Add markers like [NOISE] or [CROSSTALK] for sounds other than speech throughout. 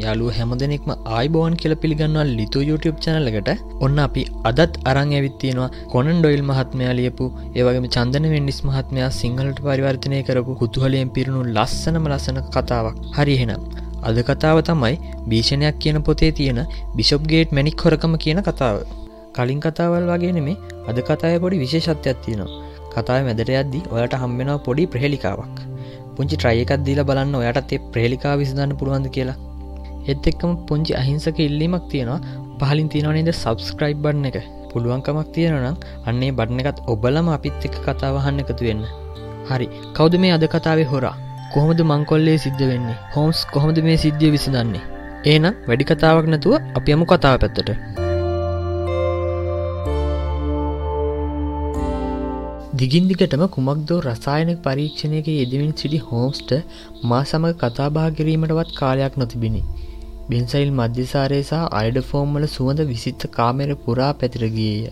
යාලුව හැම දෙනෙක්ම ආයිබෝන් කියල පිළිගන්නවා ලිතු YouTube චනලකට ඔන්න අපි අදත් අරං ඇවිත්තියෙනවා කොනන් ඩොයිල් මහත්මයා ලියපු ඒවගේම චන්දන වෙන්ඩිස් මහත්මයා සිංහලට පරිවර්තනය කරපු කුතුහලයෙන් පිරුණු ලස්සනම ලස්සන කතාවක්. හරිහෙනම් අද කතාව තමයි භීෂණයක් කියන පොතේ තියෙන බිෂප්ගේට් මැනික් හොරකම කියන කතාව. කලින් කතාවල් වගේ නෙමේ අද කතාය පොඩි විශේෂත්වයක් තියෙනවා. කතාව මැදට යද්දි ඔයාට හම්බෙනවා පොඩි ප්‍රහෙලිකාවක්. පුංචි ට්‍රයකත් දීලා බලන්න ඔයාටත් ඒ ප්‍රේලිකා විසඳන්න පුළුවන්ද කියලා. එත් එක්කම පුංචි අහිංසක ඉල්ලීමක් තියෙනවා. පහලින් තියෙනවනේද සබස්ක්‍රයිබ් බන්න එක. පුළුවන්කමක් තියෙනනම් අන්නේ බඩන එකත් ඔබලම අපිත් එක්ක කතාවහන්න එකතු වෙන්න. හරි. කෞද මේ අද කතාවේ හොරා? කොහොමද මංකොල්ලේ සිද්ධ වෙන්නේ? හෝම්ස් කොහොමද මේ සිද්ධිය විසඳන්නේ? ඒනම් වැඩි කතාවක් නැතුව අපි යමු කතාව පැත්තට. දිගින්දිකටම කුමක්දෝ රසායනක පරීක්ෂණයක යෙදමින් සිටි හෝම්ස්ට මා සමඟ කතාබා කිරීමටවත් කාලයක් නොතිබිණි. බෙන්සයිල් මධ්‍යසාරය සහ අයිඩ ෆෝම්වල සුවඳ විසිත්ත කාමර පුරා පැතිරගියය.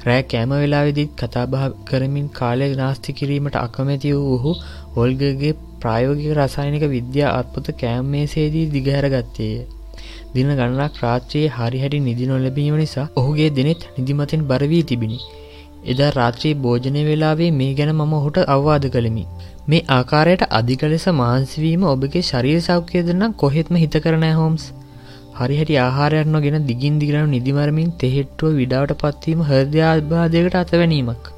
රෑ කෑම වෙලාවෙදිත් කතාබහ කරමින් කාලය නාස්ති කිරීමට අකමැති වූ ඔහු ඔල්ගගේ ප්‍රායෝගික රසායනික විද්‍යා අත්පොත කෑම්මේසේදී දිගහැරගත්තේය. දින ගණනක් රාත්‍රයේ හරිහැටි නිදි නොලැබීම නිසා ඔහුගේ දෙනෙත් නිදිමතින් බරවී තිබිණි. එදා රාත්‍රී භෝජනය වෙලාවේ මේ ගැන මම ඔහුට අවවාද කළමි. මේ ආකාරයට අධික ලෙස මහන්සිවීම ඔබගේ ශරීර සෞඛ්‍යයදනම් කොහෙත්ම හිත කරනෑ හෝම්ස්. හරිහටි ආහාරයක් නොගෙන දිගින් දිගරනු නිදිමරමින් තෙහෙට්ටුව විඩාවට පත්වීම හෘදයාබාධයකට අතවැනීමක්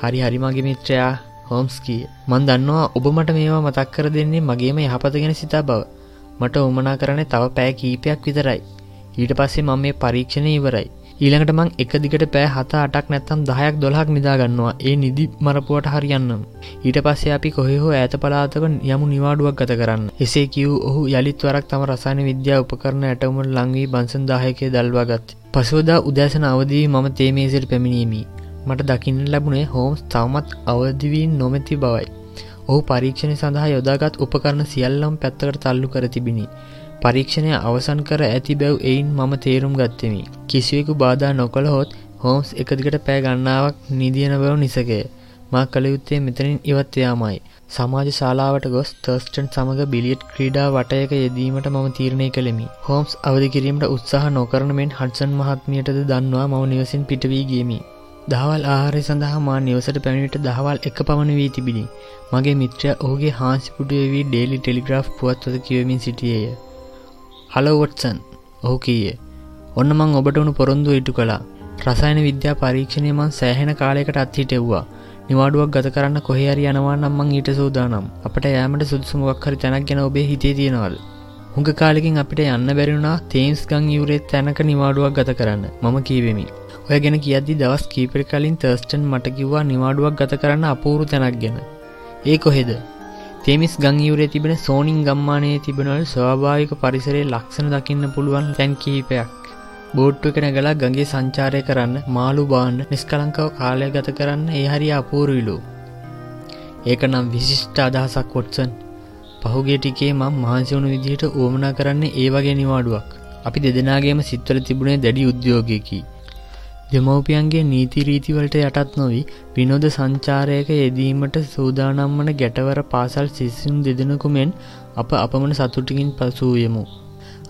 හරි හරිමගේ මිත්‍රයා හෝම්ස්කී මන් දන්නවා ඔබ මට මේවා මතක් කර දෙන්නේ මගේම යහපත ගැන සිතා බව. මට උමනා කරන තව පෑ කීපයක් විතරයි. ඊට පස්සේ මම මේ පරීක්ෂණය ඉවරයි. ඊළඟට මං එක දිගට පෑ හත අටක් නැත්තම් දහයක් දොලහක් නිදාගන්නවා ඒ නිදි මරපුුවට හරියන්නම්. ඊට පස්සේ අපි කොහෙහෝ ඇත පලාතක යමු නිවාඩුවක් ගත කරන්න. එසේ කිව් ඔහු යළිත් වරක් තම රසායන විද්‍යා උපකරන ඇටමුට ලංවී බංසන් දායකය දල්වාගත් පසුවදා උදෑසන අවදී මම තේමේසිට පැමිණීමී. මට දකින්න ලැබුණේ හෝම්ස් තවමත් අවදිවීන් නොමැති බවයි. ඔහු පරීක්ෂණ සඳහා යොදාගත් උපකරණ සියල්ලම් පැත්තකට තල්ලු කර තිබිණි. පරීක්ෂණය අවසන් කර ඇති බැව් එයින් මම තේරුම් ගත්තෙමි. කිසිවෙකු බාධා නොකළහොත් හෝම්ස් එකදිකට පෑ ගන්නාවක් නිදියන බව නිසකය. මා කළයුත්තේ මෙතනින් ඉවත් යාමයි. සමාජ ශාලාවට ගොස් තර්ස්ටන් සමඟ බිලියට් ක්‍රීඩා වටයක යෙදීමට මම තීරණය කළෙමි. හෝම්ස් අවධි කිරීමට උත්සාහ නොකරන මෙන් හඩසන් මහත්මියටද දන්නවා මම නිවසින් පිටවී ගියමි. දහවල් ආහාරය සඳහා මා නිවසට පැමිණිට දහවල් එක පමණ වී තිබිණි. මගේ මිත්‍රය ඔහුගේ හාන්සිපුටුවවී ඩේලි ටෙලිග්‍රාෆ් පුවත්වද කියවමින් සිටියේය. හලෝවොට්සන් ඔහු කීය ඔන්න මං ඔබට වුණු පොරොන්දු ඉටු කලා රසායන විද්‍යා පරීක්ෂණය මං සෑහෙන කාලයකට අත්හිටෙව්වා නිවාඩුවක් ගත කරන්න කොහරි යනවා නම්මං ඊට සූදානම්. අපට යෑමට සුදුසුමක් හරි තැනක් ගැන ඔබේ හිතේ තියෙනවල් හුඟ කාලෙකින් අපිට යන්න බැරිුණා තේම්ස් ගං යුරෙත් තැනක නිවාඩුවක් ගත කරන්න. මම කීවෙමි. ඔය ගැන කියද්දි දවස් කීපර කලින් තර්ස්ටන් මට කිව්වා නිවාඩුවක් ගත කරන්න අපූරු තැනක් ගැන. ඒ කොහෙද? තෙමිස් ගංයවරේ තිබෙන සෝනින් ගම්මානයේ තිබෙනවල් ස්වාභාවික පරිසරේ ලක්ෂණ දකින්න පුළුවන් තැන් කීපයක්. බෝට්ටු කෙන ගලා ගගේ සංචාරය කරන්න මාළු බාන්න නිස්කලංකව කාලය ගත කරන්න ඒ හරි අපූරුවිලු. ඒක නම් විශිෂ්ට අදහසක් කොට්සන් පහුගේ ටිකේ මං මහන්සිවුණු විදිහට ඕමනා කරන්න ඒ වගේ නිවාඩුවක්. අපි දෙදෙනගේම සිත්වල තිබුණේ දැඩි උද්‍යෝගයකි. දෙමවපියන්ගේ නීති රීතිවලට යටත් නොවී විනෝද සංචාරයක යෙදීමට සූදානම් වන ගැටවර පාසල් සිසිුම් දෙදෙනකුමෙන් අප අපමණ සතුටිකින් පසූයමු.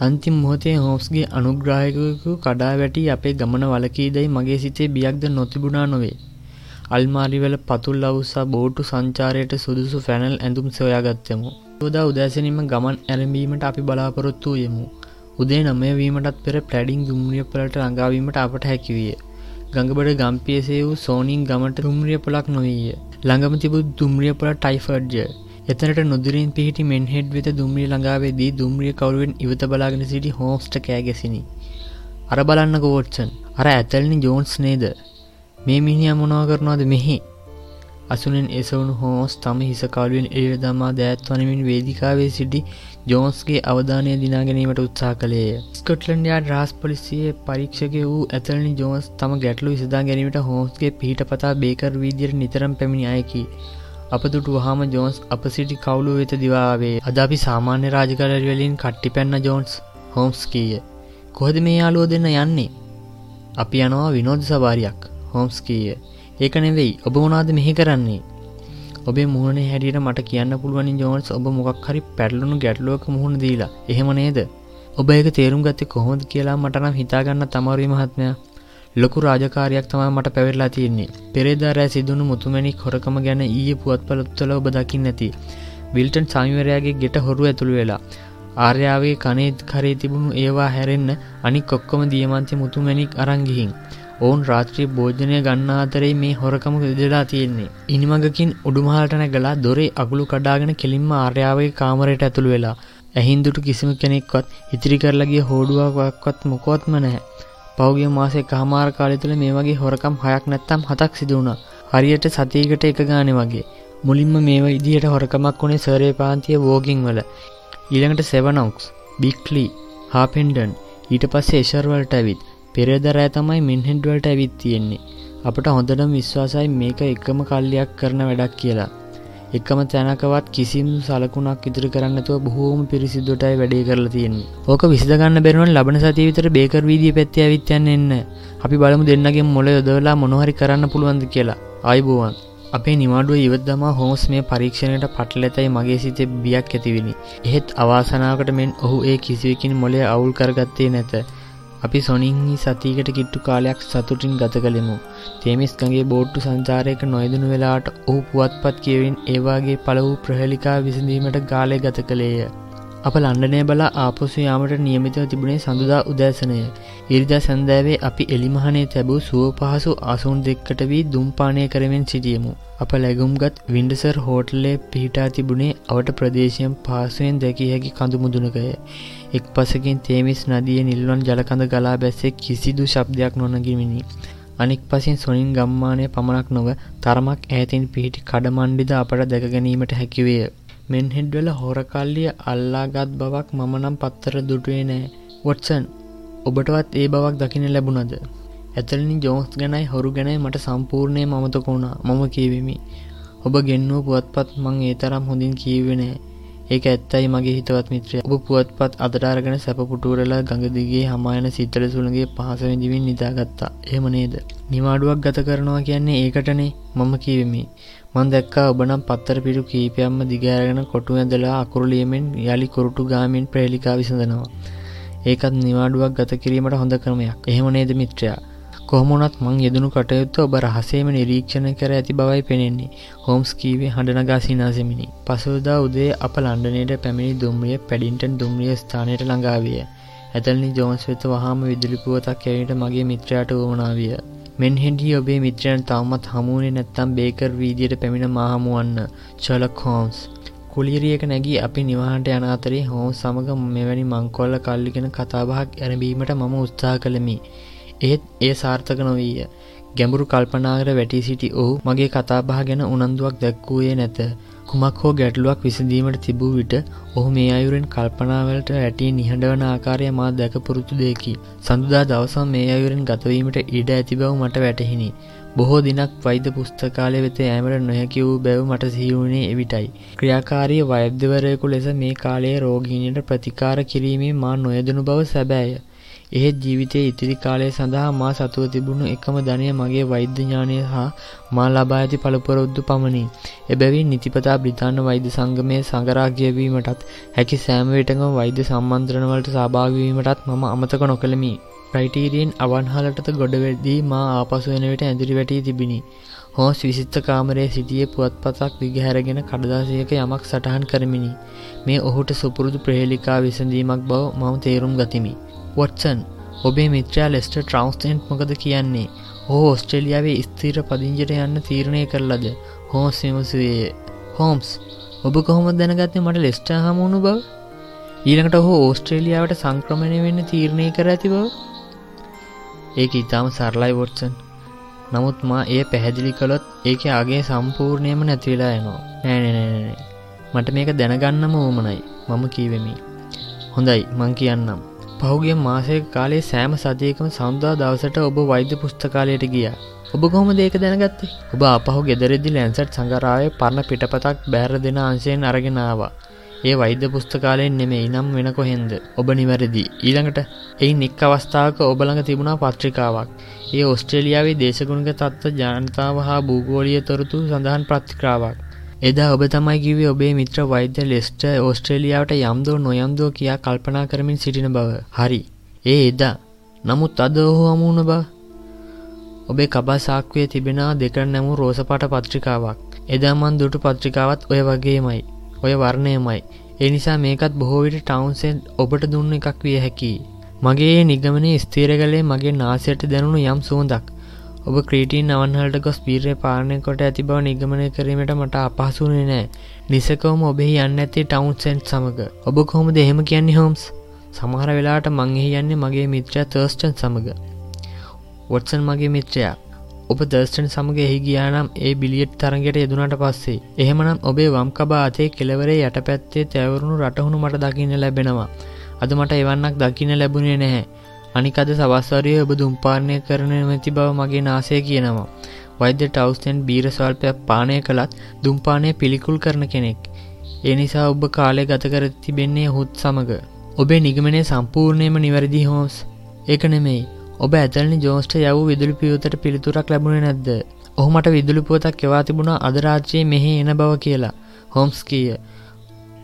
අන්තිම් මොහොතේ හෝස්ගේ අනුග්‍රායකකු කඩා වැටි අපේ ගමන වලකීදැයි මගේ සිතේ බියක්ද නොතිබුණා නොවේ. අල්මාරිවල පතුල් අවුස්සා බෝටු සංචාරයට සුදුසු ෆැනල් ඇඳුම් සොයාගත්තෙමු. යෝදා උදෑසනීම ගමන් ඇරඹීමට අපි බලාපොරොත්තු යමු. උදේ නමය වීමටත් පෙර ප්ලඩිං දුම්රියපලට ළඟාවීමට අපට හැකිවිය. ගඟබඩ ගම්පියසේ වූ සෝනින් ගමට දුම්රිය පොලක් නොවීය. ළඟම තිබු දුම්රිය පොල ටයිෆර්ඩ්ජ. එතනට නොදුරින් පිහිටි මෙන්හෙඩ් වෙත දුම්රිය ළඟාවේදී දුම්රිය කවරුවෙන් ඉවත බලාගෙන සිටි හෝස්ට කෑගෙසිනි. අර බලන්න ගෝට්සන් අර ඇතල්නි ජෝන්ස් නේද. මේ මිනිිය මොනව කරනවාද මෙහි. අසුනෙන් එසවුණු හෝස් තම හිසකාලුවෙන් එළිය දමා දෑත් වනමින් වේදිකාවේ සිටි ජෝන්ස්ගේ අවධානය දිනාගැනීමට උත්සා කළේය. ස්කොට්ලන්ඩයා රාස් පොලිසියේ පරීක්ෂක වූ ඇතලනි ජෝන්ස් තම ගැටලු විසදා ගැනීමට හෝස්ගේ පිහිට පතා බේකර් වීදියට නිතරම් පැමිණි අයකි. අපතුට වහම ජෝන්ස් අප සිටි කවුලු වෙත දිවාවේ අද අපි සාමාන්‍ය රාජකරවලින් කට්ටි පැන්න ජෝන්ස් හෝම්ස් කීය කොහද මේ යාලුව දෙන්න යන්නේ? අපි යනවා විනෝධ සවාරියක් හෝම්ස් කීය ඒක නෙවෙයි ඔබ වනාද මෙහි කරන්නේ ඔබේ මුහුණේ හැටියට මට කියන්න පුළුවනි ජෝන්ස් ඔබ මොකක් හරි පැටලුණු ගැටලුවක මුහුණ දීලා එහෙම නේද ඔබ ඒක තේරුම් ගත්තේ කොහොමද කියලා මට නම් හිතාගන්න තමාරුයි මහත්මයා. ලොකු රාජකාරයක් තමයි මට පැවරලා තියෙන්නේ. පෙරේදා රෑ සිදුණු මුතුමැණික් හොරකම ගැන ඊයේ පුවත්පතවල ඔබ දකින්න ඇති. විල්ටන් සාමිවරයාගේ ගෙට හොරු ඇතුළු වෙලා. ආර්යාවේ කනේ කරේ තිබුණු ඒවා හැරෙන්න අනික් ඔක්කොම දියමන්ති මුතුමැණික් අරන් ගිහින්. ඔවුන් රාත්‍රී භෝජනය ගන්න අතරේ මේ හොරකම විදලා තියෙන්නේ. ඉනිමගකින් උඩුමහලට නැගලා දොරේ අගුළු කඩාගෙන කෙලින්ම ආර්යාවගේ කාමරයට ඇතුළු වෙලා. ඇහින්දුට කිසිම කෙනෙක්වත් ඉතිරි කරලා ගිය හෝඩුවාවක්වත් මොකවත්ම නැහැ. පෞගිය මාසේ කහමාර කාලය තුළ මේ වගේ හොරකම් හයක් නැත්තම් හතක් සිදු වුණා. හරියට සතියකට එක ගානේ වගේ. මුලින්ම මේ විදිහට හොරකමක් වුණේ සර්ේ පාන්තිය වෝගින් වල. ඊළඟට සෙවනොක්ස්, බික්ලි, හාපෙන්ඩන් ඊට පස්සේ එෂර්වලට ඇවිත් පෙරදරෑ තමයි මින්හෙඩ් වලට ඇවිත් තියෙන්නේ. අපට හොඳටම විශ්වාසයි මේක එකම කල්ලියක් කරන වැඩක් කියලා. එකම තැනකවත් කිසිම් සලකුණක් ඉදිරි කරන්නතුව බොහෝම පිරිසිදුටයි වැඩේ කරලා තියෙන්නේ. ඕක විසඳගන්න බැරිවන ලබන සතිය විතර බේකර් වීදිය පැත්තේ ඇවිත් යන්න එන්න. අපි බලමු දෙන්නගේ මොළ යොදවලා මොනවහරි කරන්න පුළුවන්ද කියලා. ආයිබෝවන්. අපේ නිවාඩුව ඉවත් දමා හෝස් මේ පරීක්ෂණයට පටලැතයි මගේ සිතේ බියක් ඇතිවිනි. එහෙත් අවාසනාවකට මෙන් ඔහු ඒ කිසිවකින් මොලේ අවුල් කරගත්තේ නැත. අපි සොනින්හි සතියකට කිට්ටු කාලයක් සතුටින් ගත කළෙමු. තේමිස්කගේ බෝට්ටු සංචාරයක නොයදනු වෙලාට ඔහු පුවත්පත් කියවින් ඒවාගේ පළ වූ ප්‍රහලිකා විසඳීමට ගාලය ගත කළේය. අප ලන්ඩනය බලා ආපසු යාමට නියමිතව තිබුණේ සඳුදා උදෑසනය. ඉරිදා සැන්දෑවේ අපි එලිමහනේ තැබූ සුව පහසු අසුන් දෙක්කට වී දුම්පානය කරමින් සිටියමු. අප ලැගුම්ගත් වින්ඩසර් හෝටලේ පිහිටා තිබුණේ අවට ප්‍රදේශයෙන් පාසුවෙන් දැකිය හැකි කඳුමුදුනකය. එක් පසකින් තේමිස් නදිය නිල්වන් ජලකඳ ගලා බැස්සේ කිසිදු ශබ්දයක් නොනගිමිනි. අනික් පසින් සොනින් ගම්මානය පමණක් නොව තරමක් ඇතින් පිහිටි කඩමණ්ඩිද අපට දැකගැනීමට හැකිවේය. මෙන්හෙඩ්වල හොරකල්ලිය අල්ලාගත් බවක් මම නම් පත්තර දුටුවේ නෑ. වොටසන් ඔබටවත් ඒ බවක් දකින ලැබුණද. ඇතලනි ජෝන්ස් ගැනයි හොරු ගැනයි මට සම්පූර්ණය මමතකුණා මම කියවෙමි. ඔබ ගෙන්නුව පුවත්පත් මං ඒ තරම් හොඳින් කීවෙනෑ ඒක ඇත්තයි මගේ හිතවත් මිත්‍රය. ඔබ පුවත්පත් අදටාරගෙන සැපපුටුවරලා ගඟදිගේ හමායන සිත්තල සුළගේ පහස විඳිවින් නිදාගත්තා. එහෙම නේද? නිවාඩුවක් ගත කරනවා කියන්නේ ඒකටනේ. මම කීවෙමි මන් දැක්කා ඔබනම් පත්තර පිටු කීපයම්ම දිගෑරගෙන කොටු ඇදලා අකුරුලියමෙන් යළි කොරුටු ගාමින් ප්‍රේලිකා විසඳනවා. ඒකත් නිවාඩුවක් ගත කිරීමට හොඳ ක්‍රමයක්. එහෙම නේද මිත්‍රයා? කොහොමුණත් මං යෙදනු කටයුත්ත ඔබ රහසේම නිරීක්ෂණ කර ඇති බවයි පෙනෙන්නේ. හෝම්ස් කීවේ හඬනගා සිනාසෙමිනි. පසුදා උදේ අප ලන්ඩනයට පැමිණි දුම්රිය පැඩින්ටන් දුම්රිය ස්ථානයට ළඟාවිය. ඇතල්නි ජෝන්ස් වෙත වහාම විදුලිපුවතක් ඇයට මගේ මිත්‍රයාට වුවනාවිය මෙන් හෙඩි ඔබේ මිත්‍රයන් තවමත් හමුවනේ නැත්තම් බේකර් වීදියට පැමිණ මාහමුවන්න. චලක් හෝම්ස්. කුලිරියක නැගී අපි නිවාහට යන අතරේ හෝම් සමග මෙවැනි මංකොල්ල කල්ලිගෙන කතාබහක් ඇරබීමට මම උත්සා කළමි. ඒත් ඒ සාර්ථක නොවීය. ගැඹුරු කල්පනාකර වැටී සිටි ඔහු මගේ කතාබහ ගැන උනන්දුවක් දැක්වූයේ නැත. කුමක් හෝ ගැටලුවක් විසඳීමට තිබූ විට ඔහු මේ අයුරෙන් කල්පනාවලට ඇටී නිහඬවන ආකාරය මා දැකපුරුතු දෙකි. සඳුදා දවසම් මේ අයුරෙන් ගතවීමට ඉඩ ඇති බව මට වැටහිනි. බොහෝ දිනක් වෛද්‍ය පුස්තකාලය වෙත ඇමට නොහැකි වූ බැව් මට සිහිවුණේ එවිටයි. ක්‍රියාකාරී වෛද්‍යවරයකු ලෙස මේ කාලයේ රෝගීනයට ප්‍රතිකාර කිරීමේ මා නොයදනු බව සැබෑය. එහෙත් ජීවිතයේ ඉතිරි කාලය සඳහා මා සතුව තිබුණු එකම ධනය මගේ වෛද්‍ය ඥානය හා මා ලබා ඇති පළපොරොද්දු පමණි. එබැවින් නිතිපතා බ්‍රිතාන්‍ය වෛද්‍ය සංගමයේ සංගරා කියවීමටත් හැකි සෑම විටකම වෛද්‍ය සම්මන්ත්‍රණවලට සහභාගී වීමටත් මම අමතක නොකළමි. ක්‍රයිටීරියෙන් අවන්හලටද ගොඩවෙදී මා ආපසු වෙන විට ඇඳුරි වැටී තිබිණි. හෝස් විසිත්ත කාමරයේ සිටියේ පුවත්පතක් දිගහැරගෙන කඩදාසියක යමක් සටහන් කරමිනි. මේ ඔහුට සුපුරුදු ප්‍රහේලිකා විසඳීමක් බව මම තේරුම් ගතිමි. වොටසන් ඔබේ මිත්‍රයා ලෙස්ට ට්‍රවන්ස්ටන්ට් මොකද කියන්නේ? හෝ ඔස්ට්‍රේලියාවේ ස්තීර පදිංචට යන්න තීරණය කරලද? හෝස් විමසුවේ හෝම්ස් ඔබ කොහොම දැනගත්තේ මට ලෙස්ට හමුණු බව? ඊළඟට හෝ ඕස්ට්‍රේලියාවට සංක්‍රමණය වෙන්න තීරණය කර ඇති බව? ඒක ඉතාම සරලයි වොටසන්. නමුත් මා එය පැහැදිලි කළොත් ඒක අගේ සම්පූර්ණයම නැතිවෙලා යනවා. නෑනනෑ මට මේක දැනගන්නම ඕමනයි මම කීවෙමි. හොඳයි මං කියන්නම්. පහුගේ මාසයක කාලේ සෑම සතියකම සෞන්දා දවසට ඔබ වෛද්‍ය පුස්තකාලයට ගියා. ඔබ කොහොම දේක දැනගත්තේ? ඔබ අපහු ගෙදරෙදි ලැන්සට් සංගරාවේ පරණ පිටපතක් බෑර දෙන අංශයෙන් අරගෙනවා. ඒ වෛද්‍ය පුස්තකාලයෙන් නෙමෙයි නම් වෙන කොහෙන්ද? ඔබ නිවැරදි. ඊළඟට එයින් එක් අවස්ථාවක ඔබළඟ තිබුණා පත්‍රිකාවක්. ඒ ඔස්ට්‍රේලියාවේ දේශගුණික තත්ත්ව ජනතාව හා භූගෝලීය තොරතුරු සඳහන් පත්‍රිකාවක්. එදා ඔබ තමයි කිව්වේ ඔබේ මිත්‍ර වෛද්‍ය ලෙස්ට ඕස්ට්‍රේලියාවට යම්දෝ නොයම්දෝ කියා කල්පනා කරමින් සිටින බව. හරි. ඒ එදා. නමුත් අද ඔහු හමුුණ බව. ඔබේ කබා සාක්වයේ තිබෙනා දෙකට නැමු රෝසපාට පත්‍රිකාවක්. එදා මන් දුටු පත්‍රිකාවත් ඔය වගේමයි. ඔය වර්ණයමයි. ඒ නිසා මේකත් බොහෝ විට ටවුන්සෙන් ඔබට දුන්න එකක් විය හැකි. මගේ නිගමනේ ස්තීර කළේ මගේ නාසයට දැනුණු යම් සුවඳක්. ඔබ ක්‍රීටීන් අවන්හලට ගොස් පීරය පාලනය කොට ඇති බව නිගමනය කිරීමට මට අපහසුනේ නෑ. නිසකවම ඔබෙහි යන්න ඇති ටවුන්සෙන්ට් සමඟ. ඔබ කොහොමද එහෙම කියන්නේ හෝම්ස්. සමහර වෙලාට මංගෙහි යන්නේ මගේ මිත්‍රය තර්ස්ටන් සමඟ. වොටසන් මගේ මිත්‍රයා ඔබ දර්ස්ටන් සමඟ එහි ගියානම් ඒ බිලියට් තරගට යෙදුනට පස්සේ එහෙමනම් ඔබේ වම්කබා අතේ කෙලවරේ යට පැත්තේ තැවරුණු රටහුණු මට දකින්න ලැබෙනවා අද මට එවන්නක් දකින්න ලැබුණේ නැහැ අනිකද සවස්වරය ඔබ දුම්පාරණය කරන මැති බව මගේ නාසය කියනවා. වෛද්‍ය ටවස්තෙන් බීර ස්වල්පයක් පානය කළත් දුම්පානය පිළිකුල් කරන කෙනෙක්. ඒ නිසා ඔබ කාලය ගත කර තිබෙන්නේ හුත් සමඟ ඔබේ නිගමනය සම්පූර්ණයම නිවැරදි හෝස්. ඒක නෙමෙයි. ඔබ ඇතලනි ජෝස්ට යව් විදුලි පියවතට පිළිතුරක් ලැබුණේ නැද්ද? ඔහුමට විදුලි පුවතක් එවා තිබුණා අදරාජ්‍යයේ මෙහි එන බව කියලා. හොම්ස් කියය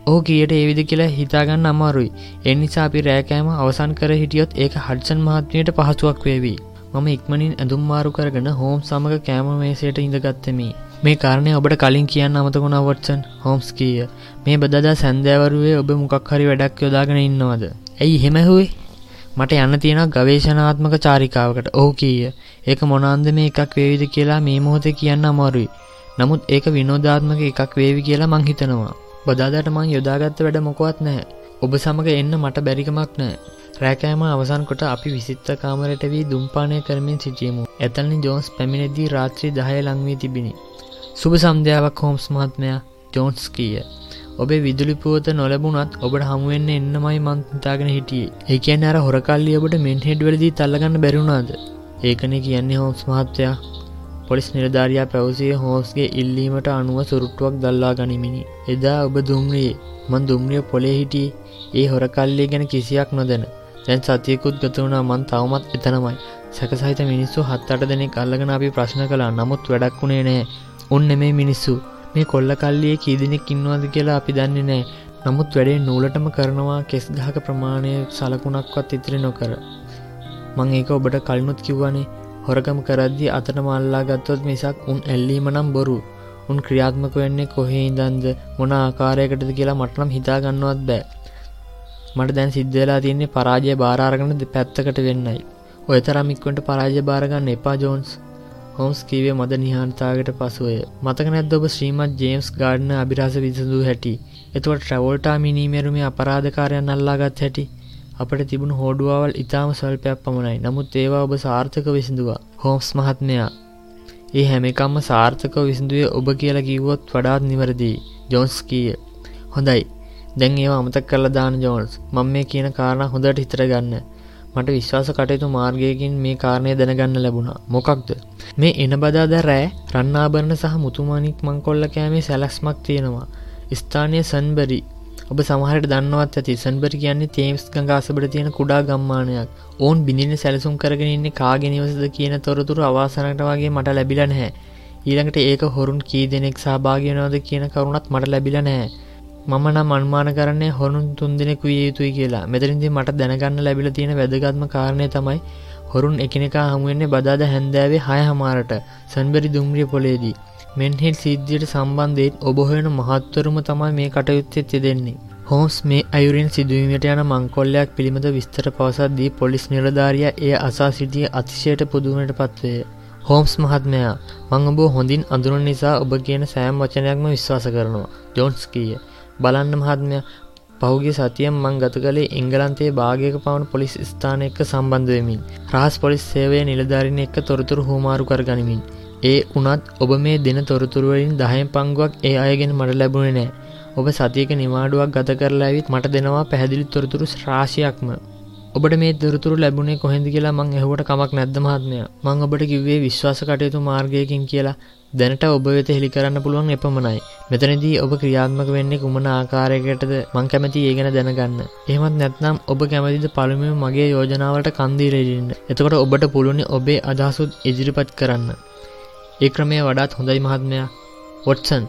ඕ කියට ඒවිදි කියලා හිතාගන්න අමාරුයි. එනිසා අපි රෑකෑම අවසන් කර හිටියොත් ඒක හඩසන් මහත්මයට පහසුවක් වේවී. මම ඉක්මනින් ඇඳුම් මාරු කරගෙන හෝම් සමඟ කෑම මේසයට ඉඳගත්තමි. මේ කාරණය ඔබට කලින් කියන්න අමතකුණ වටසන්. හෝම්ස් කීය. මේ බදදා සැන්දෑවරුවේ ඔබ මොකක් හරි වැඩක් යොදාගෙන ඉන්නවද? ඇයි හෙමැහුවේ මට යන්න තියෙන ගවේශනාත්මක චාරිකාවකට. ඔහු කීය. ඒක මොනාන්ද මේ එකක් වේවිද කියලා මේ මොහොතේ කියන්න අමාරුයි. නමුත් ඒක විනෝධාත්මක එකක් වේවි කියලා මං හිතනවා. බදාදාට මං යොදාගත්ත වැඩ මොකවත් නැහැ. ඔබ සමග එන්න මට බැරිකමක් නෑ රෑකෑම අවසන් කොට අපි විසිත්ත කාමරයට වී දුම්පානය කරමින් සිටියමු. ඇතල්නි ජෝන්ස් පැමිණෙදී රාත්‍රී දහය ලංවී තිබිණි සුභ සන්ධ්‍යාවක් හෝම්ස් මහත්මයා. ජෝන්ස් කීය. ඔබේ විදුලිපුවත නොලැබුණත් ඔබට හමුවෙන්න එන්නමයි මන්තාගෙන හිටියේ. ඒ කියන්න අර හොරකල්ලි ඔබට මෙන් හෙඩ්වලදී තල්ලගන්න බැරුණාද ඒකනේ කියන්නේ හෝස් මහත්තයා පොලිස් නිලධාරයා පැවසිය හෝස්ගේ ඉල්ලීමට අනුව සුරුට්ටුවක් දල්ලා ගනිමිනි. එදා ඔබ දුම්රියේ මන් දුම්රිය පොලේ හිටියේ. ඒ හොරකල්ලේ ගැන කිසියක් නොදැන. දැන් සතියකුත් ගතවුණා මන් තවමත් එතනමයි. සැකසහිත මිනිස්සු හත් අට දෙනෙක් අල්ලගෙන අපි ප්‍රශ්න කලා නමුත් වැඩක් වුණේ නෑ උන් නෙමේ මිනිස්සු. මේ කොල්ල කල්ලිය කීදිනෙක් ඉන්නවාද කියලා අපි දන්නේ නෑ නමුත් වැඩේ නූලටම කරනවා. කෙස් ගහක ප්‍රමාණය සලකුණක්වත් ඉතිරි නොකර. මං ඒක ඔබට කලිනුත් කිව්වනේ. හොරකම කරද්දි අතට මල්ලා ගත්තොත් මිසක් උන් ඇල්ලීම නම් බොරු. උන් ක්‍රියාත්මක වෙන්නේ කොහේ ඉදන්ද මොන ආකාරයකටද කියලා මටනම් හිතාගන්නවත් බෑ. මට දැන් සිද්ධලා තියන්නේ පරාජය බාරාරගන පැත්තකට වෙන්නයි. ඔය තරමික්වට පරාජය බාරගන්න එපා ජෝන්ස්. හොම්ස් කීවේ මද නිහාන්තාවට පසුවය මතක නැද්ද ඔබ ශ්‍රීමත් ජේම්ස් ගාඩන අභිරහස විසඳූ හැටි? එතුවට ට්‍රවෝල්ටා මිනීමෙරුමේ අපරාධකාරයන් අල්ලාගත් හැටි? අපට තිබුණු හෝඩුවවල් ඉතාම සල්පයක් පමණයි. නමුත් ඒවා ඔබ සාර්ථක විසිඳවා. හෝම්ස් මහත්මයා ඒ හැමිකම්ම සාර්ථක විසිඳුවේ ඔබ කියලා කිව්වොත් වඩාත් නිවරදී. ජෝන්ස් කීය. හොඳයි. දැන් ඒවා අමතක් කරලා දාන ජෝන්ස්. මම මේ කියන කාරණා හොඳට හිතර ගන්න. මට විශ්වාස කටයුතු මාර්ගයකින් මේ කාරණය දැනගන්න ලැබුණා. මොකක්ද? මේ එන බදාද රෑ රන්නාභරණ සහ මුතුමානික් මංකොල්ල කෑමේ සැලස්මක් තියෙනවා. ස්ථානය සන්බරි ඔබ සමහරට දන්නවත් ඇති සන්බරි කියන්නේ තේම්ස් ගංගාසබට තියෙන කුඩා ගම්මානයක්. ඕන් බිඳින සැලසුම් කරගෙනන්නේ කාගෙනවසද කියන තොරතුරු අවාසනට වගේ මට ලැබිල නැහැ. ඊළඟට ඒක හොරුන් කී දෙනෙක් සභාගනවද කියන කරුණත් මට ලැබිල නැහැ. මම නම් අන්මාන කරන්නේ හොරුන් තුන් දෙනෙකු විය යුතුයි කියලා. මෙතරින්දි මට දැනගන්න ලැබිල තියෙන වැදගත්ම කාරණය තමයි හොරුන් එකනෙකා හමුවෙන්නේ බදාද හැන්දෑවේ හය හමාරට සන්බරි දුම්රිය පොලේදී. මෙන්හෙල් සිද්ධියට සම්බන්ධයෙන් ඔබහොයන මහත්වරුම තමයි මේ කටයුත්තෙත් යෙදෙන්නේ හෝස් මේ අයුරින් සිදුවීමට යන මංකොල්ලයක් පිළිබඳ විස්තර පවසද්දී පොලිස් නිලධාරිය එය අසා සිටිය අතිශයට පුදුවනට පත්වය හෝම්ස් මහත්මයා මං ඔබ හොඳින් අඳුරන නිසා ඔබ කියන සෑම් වචනයක්ම විශ්වාස කරනවා. ජොන්ස් කීය. බලන්න මහත්මය පහුගේ සතියම් මං ගත කළේ එංගලන්තේ භාගයක පවුණු පොලිස් ස්ථාන එක්ක සම්බන්ධවමින් රහස් පොලිස් සේවය නිලධාරින එක්ක තොරතුරු හෝමාරු කර ගනිමින් ඒ උනත් ඔබ මේ දෙන තොරතුරුවලින් දහයෙන් පංගුවක් ඒ අයගෙන මට ලැබුණේ නෑ. ඔබ සතියක නිමාඩුවක් ගත කරලා ඇවිත් මට දෙනවා පැහැදිලි තොරතුරු ශ්‍රාශයක්ම ඔබට මේ දොරතුරු ලැබුණේ කොහෙද කියලා මං එහුවට කමක් නැද්ද මහත්මය? මං ඔබට කිව්වේ විශ්වාස කටයුතු මාර්ගයකින් කියලා. දැනට ඔබ වෙත හෙළි කරන්න පුළුවන් එපමණයි. මෙතනදී ඔබ ක්‍රියාත්මක වෙන්නේ කුමන ආකාරයකටද මං කැමති ඒ ගැන දැනගන්න. එහෙමත් නැත්නම් ඔබ කැමතිද පළමුව මගේ යෝජනාවලට කන්දීරෙන්න එතකොට ඔබට පුළුවනි ඔබේ අදහසුත් ඉදිරිපත් කරන්න. ඒ ක්‍රමය වඩාත් හොඳයි මහත්මයා. වොටසන්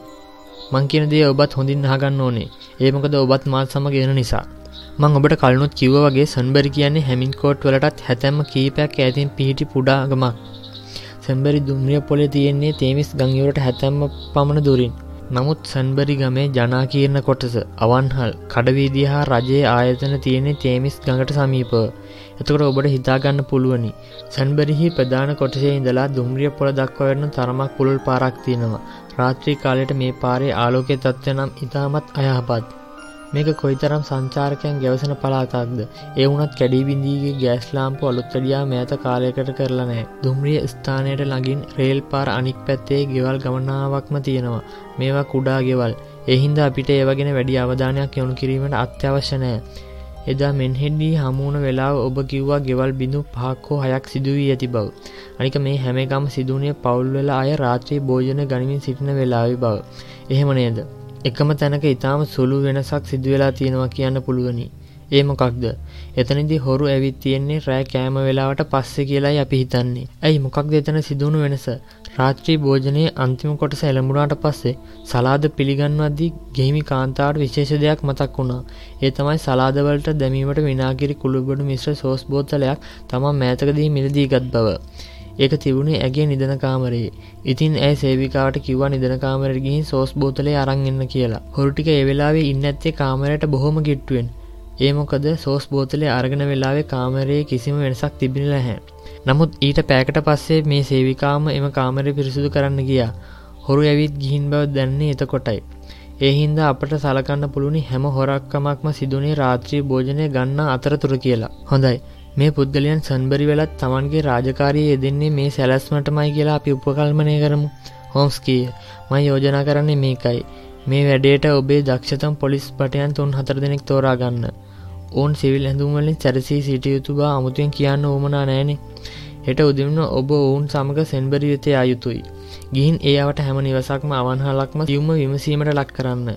මං කියන දේ ඔබත් හොඳින් අහගන්න ඕනේ. ඒ මොකද ඔබත් මාත් සමග එන නිසා. මං ඔබට කලනුත් කිව්ව වගේ සන්බරි කියන්නේ හැමින් කෝට් වලටත් හැතැම්ම කීපයක් ඇතින් පිහිටි පුඩාගමක්. සැම්බරි දුම්රිය පොලේ තියෙන්නේ තේමිස් ගංයවරට හැතැම්ම පමණ දුරින්. නමුත් සන්බරි ගමේ ජනාකීර්ණ කොටස අවන්හල් කඩවීදිය හා රජයේ ආයතන තියෙන්නේ තේමිස් ගඟට සමීපව. එතකොට ඔබට හිතාගන්න පුළුවනි. සැන්බරිහි ප්‍රධාන කොටසේ ඉඳලා දුම්රිය පොළ දක්වවෙන්න තරමක් පුළුල් පාරක් තියෙනවා. රාත්‍රී කාලයට මේ පාරේ ආලෝකය තත්ත්ව නම් ඉතාමත් අයහපත්. මේක කොයිතරම් සංචාරකයන් ගැවසන පලාතක්ද ඒ වුනත් කැඩීබිඳීගේ ගෑස් ලාම්පු අලුත්තඩියා මෑත කාලයකට කරලා නෑ දුම්රිය ස්ථානයට ළඟින් රේල් පාර අනික් පැත්තේ ගෙවල් ගමනාවක්ම තියෙනවා. මේවා කුඩා ගෙවල්. එහින්ද අපිට ඒවගෙන වැඩි අවධානයක් යොුණු කිරීමට අත්‍යවශ්‍ය නෑ එදා මෙන්හෙඩ්ඩී හමුවන වෙලාව ඔබ කිව්වා ගෙවල් බිඳු පහක්කෝ හයක් සිදුවී ඇති බව. අනික මේ හැමකම් සිදුවනේ පවුල්වෙල අය රාත්‍රී භෝජන ගනිමින් සිටින වෙලාවි බව. එහෙම නේද. එකම තැනක ඉතාම සුළු වෙනසක් සිදුවෙලා තියෙනවා කියන්න පුළුවනි. ඒ මොකක්ද එතනදි හොරු ඇවිත් තියෙන්නේ රෑ කෑම වෙලාවට පස්සෙ කියලායි අපි හිතන්නේ ඇයි මොකක්ද එතන සිදුවුණු වෙනස රාත්‍රී භෝජනයේ අන්තිම කොටස එළඹුණාට පස්සේ සලාද පිළිගන්වද්දී ගෙහිමි කාන්තාවට විශේෂ දෙයක් මතක් වුණා. ඒ තමයි සලාදවලට දැමීමට විනාගිරි කුළුබඩු මිශ්‍ර සෝස් බෝතලයක් තමන් මෑතකදී මිලදී ගත් බව. ඒක තිබුණේ ඇගේ නිදන කාමරයේ. ඉතින් ඇය සේවිකාවට කිව්වා නිදන කාමරයට ගිහින් සෝස් බෝතලේ අරන් එන්න කියලා. හොරු ටික ඒ වෙලාවේ ඉන්න ඇත්තේ කාමරයට බොහොම ගිට්ටුවෙන්. ඒ මොකද සෝස් බෝතලේ අරගෙන වෙලාවේ කාමරයේ කිසිම වෙනසක් තිබෙන නැහැ. නමුත් ඊට පෑකට පස්සේ මේ සේවිකාම එම කාමරය පිරිසුදු කරන්න ගියා. හොරු ඇවිත් ගිහින් බව දැන්නේ එතකොටයි. ඒ හින්දා අපට සලකන්න පුළුවනි හැම හොරක්කමක්ම සිදුනේ රාත්‍රී භෝජනය ගන්න අතරතුර කියලා. හොඳයි. මේ පුද්ගලයන් සන්බරි වෙලත් තමන්ගේ රාජකාරයේ යෙදෙන්නේ මේ සැලැස්මටමයි කියලා අපි උපකල්මනය කරමු. හෝම්ස් කිය. මම යෝජනා කරන්නේ මේකයි. මේ වැඩේට ඔබේ දක්ෂතම් පොලිස් පටයන් තුන් හතර දෙනෙක් තෝරා ගන්න. ඔවුන් සිවිල් ඇඳුම්වලින් සැරසී සිටිය යුතු බා අමුතුවෙන් කියන්න ඕමනා නෑනේ. හෙට උදෙමන ඔබ ඔවුන් සමඟ සෙන්බරි වෙතේ අයුතුයි. ගිහින් ඒවට හැම නිවසක්ම අවන්හලක්ම සියුම්ම විමසීමට ලක් කරන්න.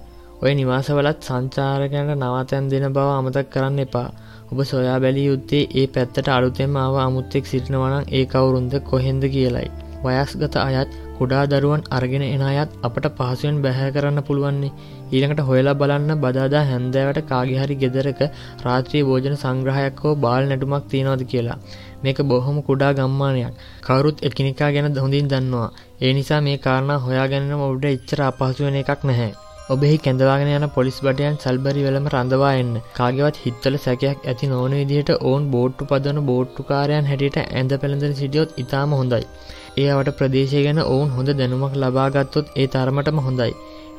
ඔය නිවාසවලත් සංචාරකයන්ට නවාතැන් දෙන බව අමතක් කරන්න එපා. ඔබ සොයා බැලිය යුත්තේ ඒ පැත්තට අලුතෙම ආව අමුත්තෙක් සිටිනවනම් ඒ කවුරුන්ද කොහෙන්ද කියලයි. වයස්ගත අයත් කුඩා දරුවන් අරගෙන එන අයත් අපට පහසුවෙන් බැහැ කරන්න පුළුවන්නේ. ඊළඟට හොයලා බලන්න බදාදා හැන්දෑවට කාගිහරි ගෙදරක රාත්‍රී භෝජන සංග්‍රහයක් හෝ බාල් නැටුමක් තියෙනවද කියලා. මේක බොහොම කුඩා ගම්මානයක්. කවරුත් එකිනිකා ගැන හොඳින් දන්නවා. ඒ නිසා මේ කාරණා හොයාගැනීම ඔබට එච්චර අපහසු වෙන එකක් නැහැ. ඔබෙහි කැඳවාගෙන යන පොලිස් බටයන් සල්බරි වෙලම රඳවා එන්න. කාගෙවත් හිත්තල සැකයක් ඇති නොවන විදිහට ඔවුන් බෝට්ටු පදවන බෝට්ටුකාරයන් හැටියට ඇඳ පැළඳෙන සිටියොත් ඉතාම හොඳයි. ඒ අවට ප්‍රදේශය ගැන ඔවුන් හොඳ දැනුමක් ලබාගත්තොත් ඒ තරමටම හොඳයි.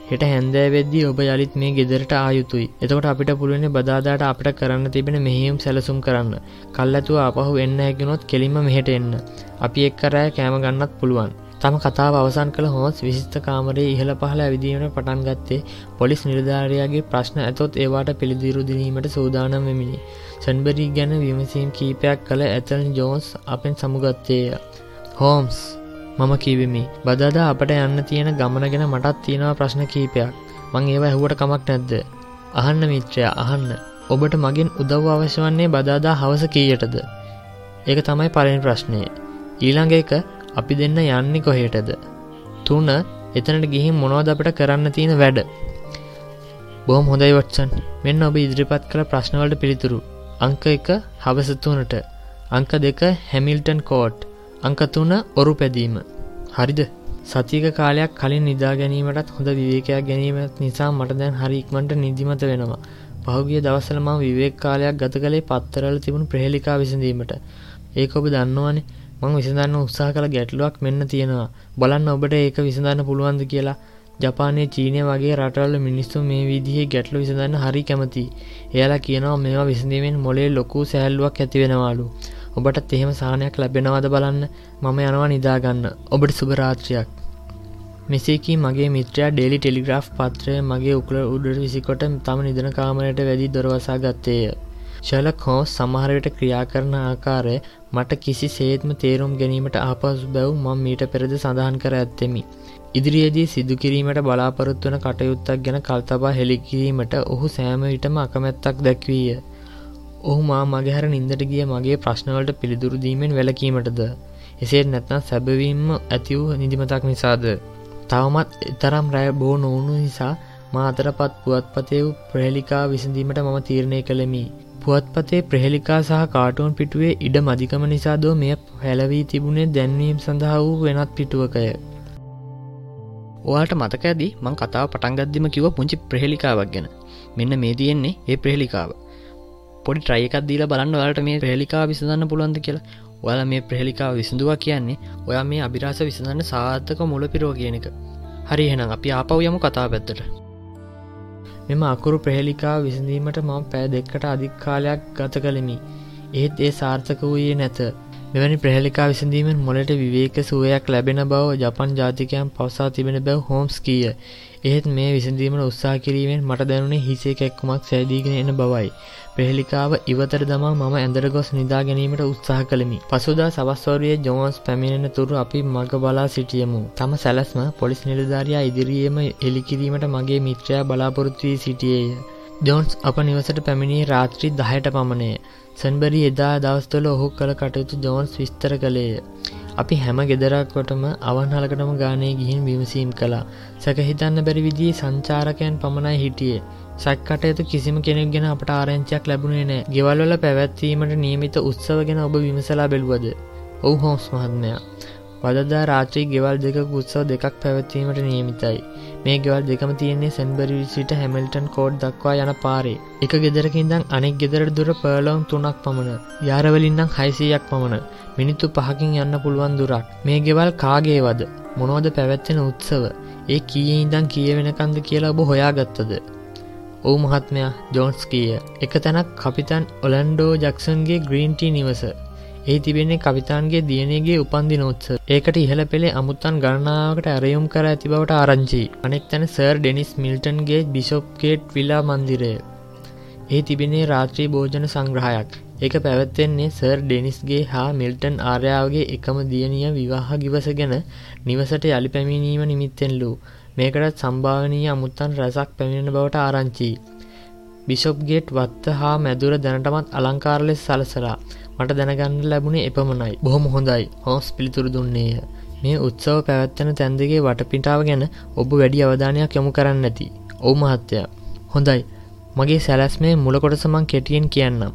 හෙට හැන්දෑවෙද්දී ඔබ යළිත් මේ ගෙදරට ආයුතුයි එතකොට අපිට පුළුවනි බදාදාට අපට කරන්න තිබෙන මෙහෙයුම් සැලසුම් කරන්න. කල් ඇතුව අපහු එන්න හැකිනොත් කෙලින්ම මෙහෙට එන්න. අපි එක් කරෑ කෑම ගන්නත් පුළුවන්. තම කතාව අවසන් කළ හෝස් විශිස්ත කාමරයේ ඉහළ පහළ ඇවිදීමට පටන් ගත්තේ පොලිස් නිලධාරයාගේ ප්‍රශ්න ඇතොත් ඒවාට පිළිදිරු දිනීමට සූදානම් වෙමිනි. සැන්බරි ගැන විමසීම් කීපයක් කළ ඇතල් ජෝන්ස් අපෙන් සමුගත්තේය. හෝම්ස් මම කිවිමි. බදාදා අපට යන්න තියෙන ගමන ගැන මටත් තියෙනවා ප්‍රශ්න කීපයක්. මං ඒව ඇහුවට කමක් නැද්ද? අහන්න මිත්‍රය අහන්න. ඔබට මගින් උදව් අවශ්‍ය වන්නේ බදාදා හවස කීයටද? ඒක තමයි පලෙන් ප්‍රශ්නය. ඊළඟ එක අපි දෙන්න යන්නේ කොහේටද? තුන එතනට ගිහින් මොනවද අපට කරන්න තියෙන වැඩ? බොහොම හොඳයි වටසන්. මෙන්න ඔබ ඉදිරිපත් කළ ප්‍රශ්නවලට පිළිතුරු. අංක එක හවසතුනට අංක දෙක හැමිල්ටන් කෝට්. අංක තුන ඔරු පැදීම. හරිද සතික කාලයක් කලින් නිදා ගැනීමටත් හොඳ විවේකයක් ගැනීමත් නිසා මට දැන් හරි ඉක්මට නිදිමත වෙනවා. පහුගිය දවසල මම විවේක කාලයක් ගත කළේ පත්තරල තිබුණු ප්‍රහෙලිකා විසඳීමට. ඒක ඔබ දන්නවානේ මං විසඳන්න උත්සාහ කළ ගැටලුවක් මෙන්න තියෙනවා. බලන්න ඔබට ඒක විසඳන්න පුළුවන්ද කියලා. ජපානයේ චීනය වගේ රටවල මිනිස්සු මේ විදිහේ ගැටලු විසඳන්න හරි කැමති. එයාලා කියනවා මේවා විසඳීමෙන් මොලේ ලොකු සැහැල්ලුවක් ඇති වෙනවාලු. ඔබටත් එහෙම සාහනයක් ලැබෙනවාද බලන්න මම යනවා නිදාගන්න ඔබට සුභරාත්‍රයක් මෙසේකී මගේ මිත්‍රයා ඩෙලි ටෙලිග්‍රාෆ් පත්‍රය මගේ උකල උඩට විසිකොට තම නිදන කාමරයට වැදි දොරවසා ගත්තේය ශලක් හෝ සමහරයට ක්‍රියා කරන ආකාරය මට කිසි සේත්ම තේරුම් ගැනීමට ආපසු බැව් මං මීට පෙරද සඳහන් කර ඇත්තෙමි. ඉදිරියේදී සිදුකිරීමට බලාපොරොත්වන කටයුත්තක් ගැන කල්තබා හෙළිකිරීමට ඔහු සෑම විටම අකමැත්තක් දැක්වීය. ඔහු මා මගහැර නින්දට ගිය මගේ ප්‍රශ්නවලට පිළිදුරු දීමෙන් වැලකීමටද එසේ නැත්නම් සැබවීම ඇති වූ නිදිමතක් නිසාද තවමත් එතරම් රෑ බෝ නොවුණු නිසා මා අතරපත් පුවත්පතය වූ ප්‍රහෙලිකා විසඳීමට මම තීරණය කළමි. පුවත්පතේ ප්‍රහෙලිකා සහ කාටුවන් පිටුවේ ඉඩ මදිකම නිසා දෝ මෙය හැලවී තිබුණේ දැන්වීම් සඳහා වූ වෙනත් පිටුවකය. ඔයාට මතක ඇදි මං කතාව පටන්ගද්දිම කිව පුංචි ප්‍රහෙලිකාවක් ගැන මෙන්න මේ තියෙන්නේ ඒ ප්‍රහෙලිකාව පොඩි ට්‍රයිකක් දීලා බලන්න වලට මේ ප්‍රහෙලිකා විසඳන්න පුළුවන්ද කියලා. ඔයාල මේ ප්‍රහෙලිකාව විසඳවා කියන්නේ ඔයා මේ අභිරාස විසඳන්න සාර්ථක මුල පිරෝ කියන එක. හරි එහෙනම් අපි ආපව් යමු කතා පැත්තට. මෙම අකුරු ප්‍රහෙලිකා විසඳීමට මම පෑ දෙක්කට අධික්කාලයක් ගත කළෙමි. ඒත් ඒ සාර්ථක වූයේ නැත. මෙවැනි ප්‍රහෙලිකා විසඳීමෙන් මොලට විවේක සුවයක් ලැබෙන බව ජපන් ජාතිකයන් පවසා තිබෙන බැව හෝම්ස් කීය. එහෙත් මේ විසඳීමට උත්සා කිරීමෙන් මට දැනුනේ හිසේ කැක්කුමක් සෑදීගෙන එන බවයි. ප්‍රහෙලිකාව ඉවතර දමා මම ඇඳර ගොස් නිදා ගැනීමට උත්සාහ කළමි. පසුදා සවස්වරයේ ජෝන්ස් පැමිණෙන තුරු අපි මග බලා සිටියමු. තම සැලස්ම පොලිස් නිලධාරයා ඉදිරියේම එලිකිරීමට මගේ මිත්‍රයා බලාපොරොත්තු වී සිටියේය. ජෝන්ස් අප නිවසට පැමිණී රාත්‍රී දහයට පමණය. සැන්බරි එදා දවස්තුල ඔහු කළ කටයුතු ජෝන්ස් විස්තර කළේය. අපි හැම ගෙදරක්කොටම අවන්හලකටම ගානය ගිහින් විමසීම් කලා සැකහිතන්න බැරි විදිී සංචාරකයන් පමණයි හිටියේ. සැක්කටයතු කිසිම කෙනෙක් ගැන අපට ආරංචයක් ලැබුණේ නෑ. ගෙවල්වල පැවැත්වීමට නියමිත උත්සව ගැන ඔබ විමසලා බැලුවද? ඔවු හෝස් මහත්මයා. වදදා රාත්‍රී ගෙවල් දෙක උත්සව දෙකක් පැවැත්වීමට නියමිතයි. මේ ගෙවල් දෙකම තියන්නේ සැන්බරි සිට හැමිල්ටන් කෝඩ් දක්වා යන පාරේ. එක ගෙදරකින්දං අනෙක් ගෙදර දුර පර්ලොන් තුනක් පමණ. යාරවලින්නම් හයිසීයක් පමණ. මිනිත්තු පහකින් යන්න පුළුවන් දුරක්. මේ ගෙවල් කාගේවද? මොනෝද පැවැත්වෙන උත්සව? ඒ කී ඉදං කියවෙනකන්ද කියලා ඔබ හොයාගත්තද? ඔවු මහත්මයා ජෝන්ස් කියය එක තැනක් කපිතන් ඔලන්ඩෝ ජක්සන්ගේ ග්‍රීන්ටී නිවස. ඒ තිබෙන්නේ කවිතාන්ගේ දියනගේ උපන්දි නොත්ස ඒකට ඉහළ පෙළේ අමුත්තන් ගණනාවකට ඇරයුම් කර ඇති බවට ආරංචි. අනෙක් තැන සර් ඩෙනිස් මිල්ටන්ගේ බිෂොප්කේට් විලා මන්දිරය. ඒ තිබෙනේ රාත්‍රී භෝජන සංග්‍රහයක්. ඒක පැවැත්වෙන්නේ සර් ඩෙනිස්ගේ හා මිල්ටන් ආර්යාවගේ එකම දියනිය විවාහ ගිවස ගැන නිවසට යළි පැමිණීම නිමිත්තෙන්ලූ මේකටත් සම්භාවනීය අමුත්තන් රැසක් පැමිණෙන බවට ආරංචි. බිෂොප්ගේට් වත්ත හා මැදුර දැනටමත් අලංකාර ලෙස සලසලා මට දැනගන්න ලැබුණේ එපමණයි බොහොම හොඳයි හෝස් පිළිතුරු දුන්නේය. මේ උත්සව පැවැත්වන තැන්දගේ වටපිටාව ගැන ඔබ වැඩි අවධානයක් යොමු කරන්න ඇති. ඔවු මහත්තය. හොඳයි. මගේ සැලැස්මේ මුලකොටසමං කෙටියෙන් කියන්නම්.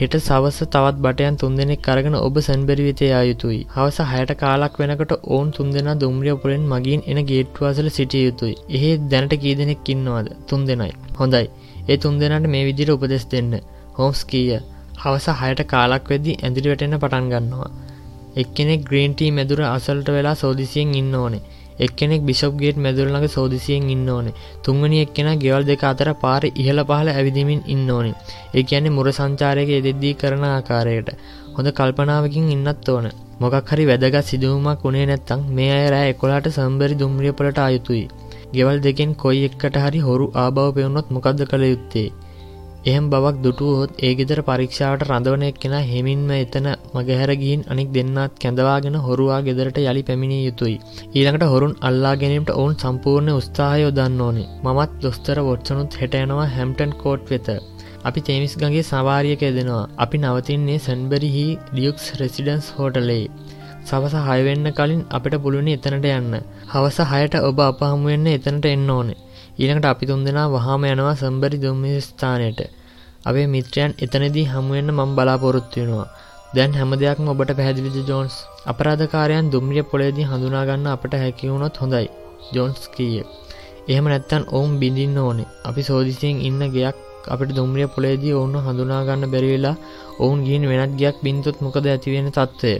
හෙට සවස තවත් බටයන් තුන්දෙනෙක් කරගෙන ඔබ සැන්බැරි වෙතේ ආයුතුයි. හවස හයට කාලක් වෙනකට ඔවුන් තුන්දෙනා දුම්රිය පුරෙන් මගින් එන ගේට්වාසල සිටිය යුතුයි. එහෙ දැනට කී දෙනෙක් ඉන්නවාද? තුන් දෙනයි. හොඳයි. ඒ තුන් දෙනාට මේ විදිහට උපදෙස් දෙන්න. හෝම්ස් කීය. හවස හයට කාලක් වෙද්දී ඇඳිලි වැටෙන්න පටන් ගන්නවා. එක්කෙනෙක් ග්‍රීන් ටී මැදුර අසලට වෙලා සෝදිසියෙන් ඉන්න ඕනේ. එක්කෙනෙක් බිෂප්ගේට් මැදුරළඟ සෝදිසියෙන් ඉන්න ඕනේ. තුන්වනි එක්කෙන ගෙවල් දෙක අතර පාර ඉහළ පහළ ඇවිදිමින් ඉන්න ඕනේ. ඒ කියන්නේ මුර සංචාරයක යෙදෙද්දී කරන ආකාරයට. හොඳ කල්පනාවකින් ඉන්නත් ඕන. මොකක් හරි වැදගත් සිදුවීමක් වුණේ නැත්තම් මේ අය රෑ 11ට සම්බරි දුම්රියපලට ආයුතුයි. ගෙවල් දෙකෙන් කොයි එක්කට හරි හොරු ආබව පෙවුනොත් මොකද්ද කළ යුත්තේ? එහෙම බවක් දුටුවහොත් ඒ ගෙදර පරීක්ෂාවට රඳවන එක්කෙන හෙමින්ම එතන මගහැර ගිහින් අනික් දෙන්නත් කැඳවාගෙන හොරුවා ගෙදරට යළි පැමිණිය යුතුයි. ඊළඟට හොරුන් අල්ලා ගැනීමට ඔවුන් සම්පූර්ණ උත්සාහය යොදන්න ඕනේ. මමත් දොස්තර වොට්සනුත් හෙට යනවා හැම්ටන් කෝට් වෙත. අපි තේමිස් ගගේ සවාරියක යෙදෙනවා. අපි නවතින්නේ සැන්බරිහි ඩියුක්ස් රෙසිඩන්ස් හෝටලේ. සවස හයවෙන්න කලින් අපිට පුළුවනි එතනට යන්න. හවස හයට ඔබ අප හමුවෙන්න එතනට එන්න ඕනේ. ඊළඟට අපි තුන්දෙනා වහාම යනවා සම්බරි දුම්මිය ස්ථානයට. අපේ මිත්‍රයන් එතනදී හමුවෙන්න මම බලාපොරොත්තු වෙනවා. දැන් හැම දෙයක්ම ඔබට පැහැදිලිද ජෝන්ස්? අපරාධකාරයන් දුම්රිය පොළේදී හඳුනා ගන්න අපට හැකි වුණොත් හොඳයි. ජෝන්ස් කීය. එහෙම නැත්තම් ඔවුන් බිඳින්න ඕනේ. අපි සෝදිසියෙන් ඉන්න ගයක් අපිට දුම්රිය පොළේදී ඔවුන් හඳුනා ගන්න බැරි වෙලා ඔවුන් ගිහින් වෙනත් ගයක් බින්දොත් මොකද ඇති වෙන තත්ත්වය?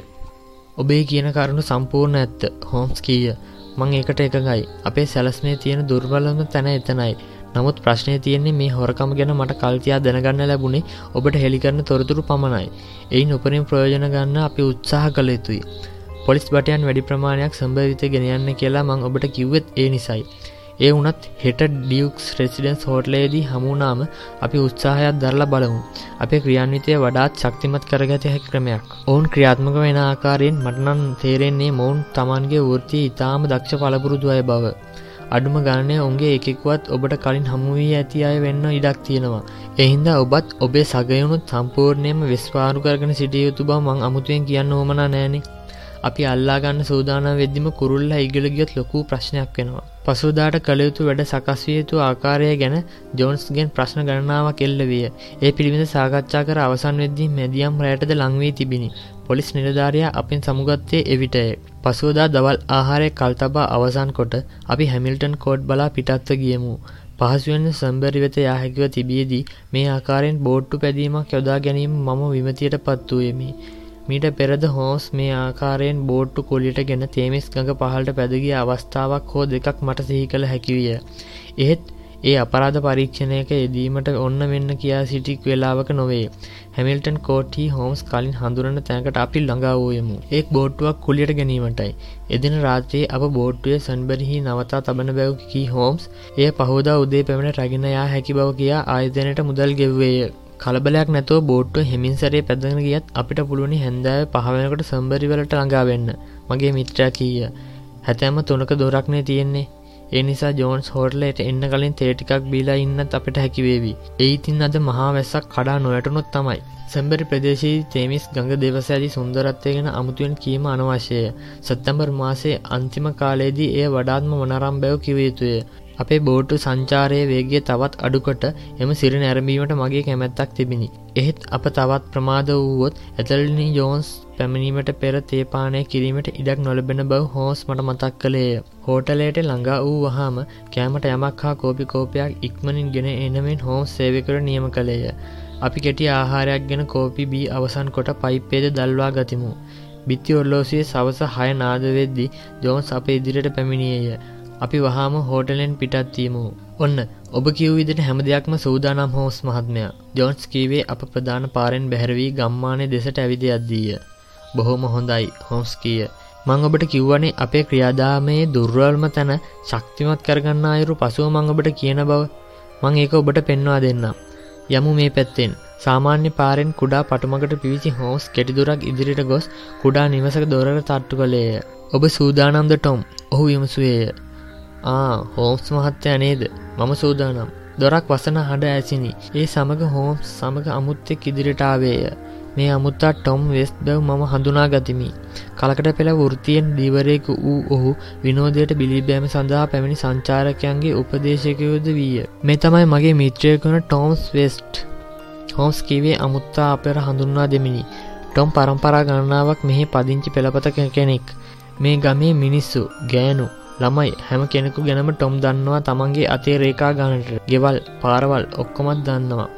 ඔබේ කියන කරුණු සම්පූර්ණ ඇත්ත. හෝම්ස් කීය. මං ඒකට එකඟයි. අපේ සැලස්මේ තියෙන දුර්බලම තැන එතනයි. නමුත් ප්‍රශ්නය තියෙන්නේ මේ හොරකම ගැන මට කල්තියා දැනගන්න ලැබුණේ ඔබට හෙළිකරන තොරතුරු පමණයි. එයින් උපරින් ප්‍රයෝජන ගන්න අපි උත්සාහ කළ යුතුයි. පොලිස් බටයන් වැඩි ප්‍රමාණයක් සම්භවිත ගෙනයන්න කියලා මං ඔබට කිව්වෙත් ඒ නිසයි. ඒ වනත් හෙට ඩියුක්ස් රෙසිඩන්ස් හෝටලේදී හමුණාම අපි උත්සාහයක් දරලා බලමු. අපේ ක්‍රියාන්විතය වඩාත් ශක්තිමත් කරගත හැකි ක්‍රමයක්. ඔවුන් ක්‍රියාත්මක වෙන ආකාරයෙන් මටනන් තේරෙන්නේ මොවුන් තමන්ගේ වෘතිය ඉතාම දක්ෂ පලපුරුදු අය බව. අඩුම ගණනය ඔුන්ගේ එකෙක්වත් ඔබට කලින් හමුවී ඇති අය වෙන්න ඉඩක් තියෙනවා. එහින්ද ඔබත් ඔබේ සගයුණුත් සම්පූර්ණයම විස්වාරු කරගෙන සිටිය යුතු බව මං අමුතුවෙන් කියන්න ඕමන නෑනේ අපි අල්ලාගන්න සූදාන වෙද්දිම කුරුල්ල ඉගල ගියත් ලොකු ප්‍රශ්නයක් වෙනවා. පසුදාට කළයුතු වැඩ සකස්විය යුතු ආකාරය ගැන ජෝන්ස්ගෙන් ප්‍රශ්න ගණනාවක් එල්ල විය. ඒ පිළිබඳ සාකච්ඡා කර අවසන් වෙද්දී මැදියම් රෑටද ලංවී තිබිණි. පොලිස් නිලධාරයා අපෙන් සමුගත්තේ එවිටය. පසුවදා දවල් ආහාරය කල්තබා අවසන් කොට අපි හැමිල්ටන් කෝඩ් බලා පිටත්ව ගියමු. පහසුවෙන් සම්බරි වෙත යා හැකිව තිබියදී මේ ආකාරයෙන් බෝට්ටු පැදීමක් යොදා ගැනීම මම විමතියට පත් වූයෙමි. මීට පෙරද හෝස් මේ ආකාරයෙන් බෝට්ටු කොලියට ගෙන තේමිස් ගඟ පහල්ට පැදගිය අවස්ථාවක් හෝ දෙකක් මට සිහි කළ හැකිවිය. එහෙත් ඒ අපරාධ පරීක්ෂණයක යෙදීමට ඔන්න මෙන්න කියා සිටික් වෙලාවක නොවේ. හැමිල්ටන් කෝට්හි හෝම්ස් කලින් හඳුරන තැනකට අපි ළඟා වූයමු. එක් බෝට්ටුවක් කුලියට ගැනීමටයි. එදින රාත්‍රයේ අප බෝට්ටුවේ සන්බරිහි නවතා තබන බැව් කී හෝම්ස් එය පහෝදා උදේ පැමිණ රැගෙන යා හැකි බව කියා ආයතනයට මුදල් ගෙව්වේය. කලබලයක් නැතුව බෝට්ටුව හෙමින් සැරේ පැදගෙන ගියත් අපිට පුළුවනි හැන්දෑව පහවෙනකට සම්බරිවලට ළඟාවෙන්න මගේ මිත්‍රා කීය. හැතැම තුනක දොරක්නේ තියෙන්නේ. ඒ නිසා ජෝන්ස් හෝටලට එන්න කලින් තේටිකක් බීලා ඉන්නත් අපිට හැකිවේවි ඒඉතින් අද මහා වැස්සක් කඩා නොවැටනොත් තමයි. සැම්බරි ප්‍රදේශී තේමිස් ගඟ දෙවස ඇති සුන්දරත්වය ගැන අමුතුවෙන් කීම අනවශ්‍යය. සත්තැම්බර් මාසේ අන්තිම කාලයේදී එය වඩාත්ම වනරම් බැව් කිවයුතුය අපේ බෝට්ටු සංචාරයේ වේගේ තවත් අඩුකොට එම සිරි නැරඹීමට මගේ කැමැත්තක් තිබිණි. එහෙත් අප තවත් ප්‍රමාද වූවොත් ඇතලනි ජෝන්ස් පැමිණීමට පෙර තේපානය කිරීමට ඉඩක් නොලබෙන බව හෝස් මට මතක් කළේය. හෝටලයට ළඟා වූ වහාම කෑමට යමක් හා කෝපි කෝපයක් ඉක්මනින් ගෙන එනමෙන් හෝස් සේවකර නියම කළේය. අපි කෙටි ආහාරයක් ගෙන කෝපි බී අවසන් කොට පයිප්පේද දල්වා ගතිමු. බිත්ති ඔල්ලෝසියේ සවස හය නාදවෙද්දි ජෝන්ස් අප ඉදිරියට පැමිණියය. අපි වහාම හෝටලෙන් පිටත්වීමු. ඔන්න ඔබ කිව් විදිට හැම දෙයක්ම සූදානම් හෝස් මහත්මයා ජෝන්ස් කීවේ අප ප්‍රධාන පාරෙන් බැහැරවී ගම්මානය දෙසට ඇවිද අද්දීය. බොහොම හොඳයි හොම්ස් කිය. මං ඔබට කිව්වනේ අපේ ක්‍රියාදාමයේ දුර්වල්ම තැන ශක්තිමත් කරගන්න අයුරු පසුව මං ඔබට කියන බව මං ඒක ඔබට පෙන්වා දෙන්නම්. යමු මේ පැත්තෙන් සාමාන්‍ය පාරෙන් කුඩා පටුමකට පිවිසි හෝස් කෙටිදුරක් ඉදිරිට ගොස් කුඩා නිවසක දොරට තට්ටු කළේය. ඔබ සූදානම්ද ටොම් ඔහු විමසුවේය. ආ හෝම්ස් මහත්තය නේද? මම සූදානම්. දොරක් වසන හඬ ඇසිනි. ඒ සමඟ හෝම්ස් සමඟ අමුත්තෙක් ඉදිරිටාවේය මේ අමුත්තා ටොම් වෙස් බැව් මම හඳුනා ගතිමි. කලකට පෙළ වෘතියෙන් දීවරයක වූ ඔහු විනෝදයට බිලිබෑම සඳහා පැමිණි සංචාරකයන්ගේ උපදේශකයෝද වීය. මේ තමයි මගේ මිත්‍රයකන ටෝම්ස් වෙස්ට්. හෝම්ස් කිවේ අමුත්තා අපර හඳුන්වා දෙමිනි. ටොම් පරම්පරා ගණනාවක් මෙහි පදිංචි පෙළපත කෙනෙක්. මේ ගමේ මිනිස්සු ගෑනු ළමයි හැම කෙනෙකු ගැනම ටොම් දන්නවා තමන්ගේ අතේ රේකා ගණට ගෙවල් පාරවල් ඔක්කොමත් දන්නවා.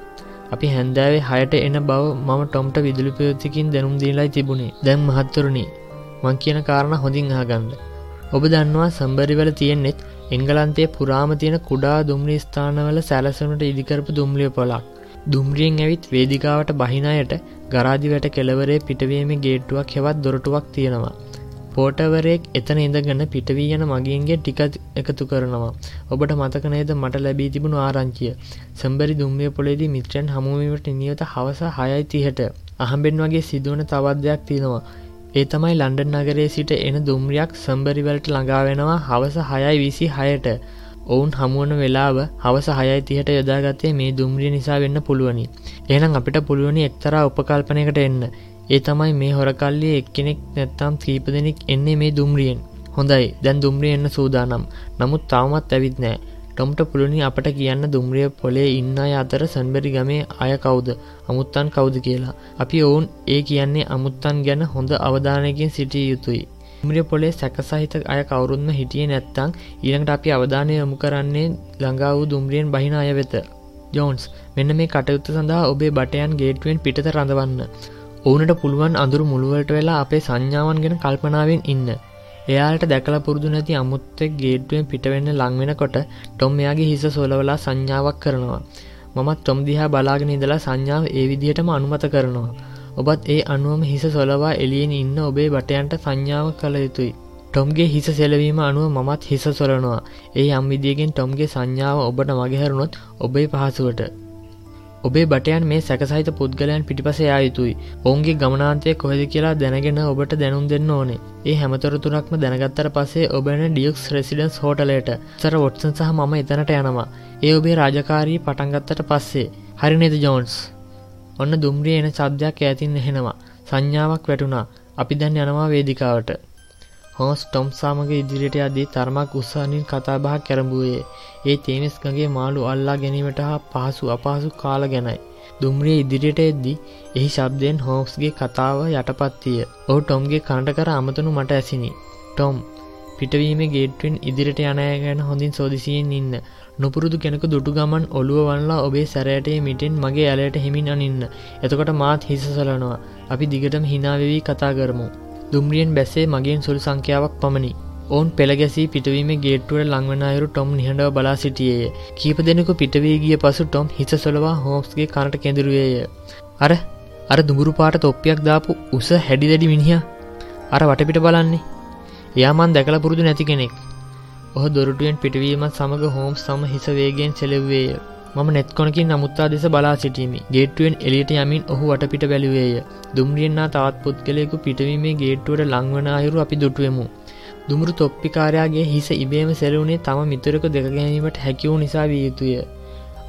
අපි හැන්දෑවේ හයට එන බව මම ටොම්ට විදුලිපයෝතිකින් දැනුම් දීලයි තිබුණේ දැම් මහත්තුරුණි මං කියන කාරණ හොඳින් ආගන්න. ඔබ දන්නවා සම්බරිවල තියෙන්නෙත් එංගලන්තේ පුරාම තියෙන කුඩා දුම්රී ස්ථානවල සැලසුනට ඉදිකරපු දුම්ලිය පොලක්. දුම්රියෙන් ඇවිත් වේදිකාවට බහිනායට ගරාදි වැට කෙලවරේ පිටවීම ගේට්ටුවක් හෙවත් දොරටුවක් තියෙනවා. පෝටවරයෙක් එතන ඉඳගන්න පිටවී යන මගින්ගේ ටික එකතු කරනවා. ඔබට මතක නේද මට ලැබී තිබුණු ආරංචිය. සම්බරි දුම්රිය පොලේදී මිත්‍රයන් හමුවීමට නියත හවස හයයි තිහට. අහඹෙන් වගේ සිදුවන තවත් දෙයක් තියෙනවා. ඒ තමයි ලන්ඩන් නගරේ සිට එන දුම්රියක් සම්බරිවලට ළඟා වෙනවා හවස හයයි විසි හයට. ඔවුන් හමුවන වෙලාව හවස හයයි තිහට යොදාගත්තේ මේ දුම්රිය නිසා වෙන්න පුළුවනි. එනම් අපිට පුළුවනි එක්තරා උපකල්පනයකට එන්න. ඒ තමයි මේ හොරකල්ලිය එක්කෙනෙක් නැත්තම් කීප දෙනෙක් එන්නේ මේ දුම්රියෙන්. හොඳයි. දැන් දුම්රිය එන්න සූදානම්. නමුත් තවමත් ඇවිත් නෑ. ටොම්ට පුළුණි අපට කියන්න දුම්රිය පොලේ ඉන්න අය අතර සන්බරි ගමේ අය කවුද? අමුත්තන් කවුද කියලා. අපි ඔවුන් ඒ කියන්නේ අමුත්තන් ගැන හොඳ අවධානයකින් සිටිය යුතුයි. දුම්රිය පොලේ සැකසහිත අය කවුරුන්ම හිටියේ නැත්තං ඊළඟට අපි අවධානය යොමු කරන්නේ ළඟා වූ දුම්රියෙන් බහින අය වෙත. ජෝන්ස් මෙන්න මේ කටයුත්ත සඳහා ඔබේ බටයන් ගේටුවෙන් පිටත රඳවන්න. ඕනට පුළුවන් අඳුරු මුළුවලට වෙලා අපේ සංඥාවන් ගැන කල්පනාවෙන් ඉන්න. එයාට දැකලා පුරුදු නැති අමුත්තෙක් ගේට්ටුවෙන් පිටවෙන්න ලංවෙනකොට ටොම් එයාගේ හිස සොලවලා සංඥාවක් කරනවා. මමත් ටොම් දිහා බලාගෙන ඉඳලා සංඥාව ඒ විදිහටම අනුමත කරනවා. ඔබත් ඒ අනුවම හිස සොලවා එලියෙන් ඉන්න ඔබේ බටයන්ට සංඥාව කළ යුතුයි. ටොම්ගේ හිස සෙලවීම අනුව මමත් හිස සොලනවා. ඒ යම් විදියකින් ටොම්ගේ සංඥාව ඔබට මගහැරුණොත් ඔබේ පහසුවට. ඔබේ බටයන් මේ සැකසහිත පුද්ගලයන් පිටිපස යා යුතුයි. ඔවුන්ගේ ගමනාන්තය කොහෙද කියලා දැනගෙන ඔබට දැනුම් දෙන්න ඕනේ. ඒ හැමතොරතුරක්ම දැනගත්තර පසේ ඔබන ඩියක්ස් රෙසිඩන්ස් හෝටලට සර වොට්සන් සහ මම එතනට යනවා. ඒ ඔබේ රාජකාරී පටන්ගත්තට පස්සේ. හරිනෙද ජෝන්ස්? ඔන්න දුම්රිය එන සද්‍යයක් ඇතින් එහෙනවා සංඥාවක් වැටුණා. අපි දැන් යනවා වේදිකාවට. හෝස් ටොම් සාමග ඉදිරියට අදී තරමක් උත්සානින් කතාබහක් කැරඹුවේ ඒ තේමස්ගගේ මාළු අල්ලා ගැනීමට හා පහසු අපහසු කාල ගැනයි. දුම්රිය ඉදිරියට එද්දි එහි ශබ්දයෙන් හෝක්ස්ගේ කතාව යටපත්තිය ඔහු ටොම්ගේ කණට කර අමතනු මට ඇසිනි. ටොම් පිටවීම ගේට්වෙන් ඉදිරිට යනය ගැන හොඳින් සෝදිසියෙන් ඉන්න නොපුරුදු කෙනෙකු දුටු ගමන් ඔළුව වන්ලා ඔබේ සැරයටේ මිටෙන් මගේ ඇලයට හිමින් අනින්න එතකොට මාත් හිසසලනවා අපි දිගටම හිනාවෙවී කතා කරමු. දුම්රියෙන් බැසේ මගෙන් සුළු සංඛ්‍යාවක් පමණි. ඔවුන් පෙළගැසී පිටවීම ගේට්ටුවට ලංවනයුරු ටොම් නිහඬව බලා සිටියේය. කීප දෙනෙකු පිටවී ගිය පසු ටොම් හිස සොලවා හෝම්ස්ගේ කනට කෙඳරුවේය. අර අර දුගුරු පාට තොප්පියක් දාපු උස හැඩි දැඩි මිනිහ අර වටපිට බලන්නේ. එයාමන් දැකල පුරුදු නැති කෙනෙක්. ඔහ දොරටුවෙන් පිටවීමත් සමඟ හෝම්ස් සම හිස වේගෙන් සෙලෙව්වේය. මම නෙත්කොනකින් නමුත්තා දෙස බලා සිටීමි. ගේට්ටුවෙන් එලියට යමින් ඔහු වටපිට බැලුවේය. දුම්රියෙන්න්නා තවත් පුද්ගලයකු පිටවීමේ ගේට්ටුවට ලංවන අයුරු අපි දුටුවමු. දුමුරු තොප්පිකාරයාගේ හිස ඉබේම සෙලවුණේ තම මිතුරක දෙකගැනීමට හැකිවූ නිසා විය යුතුය.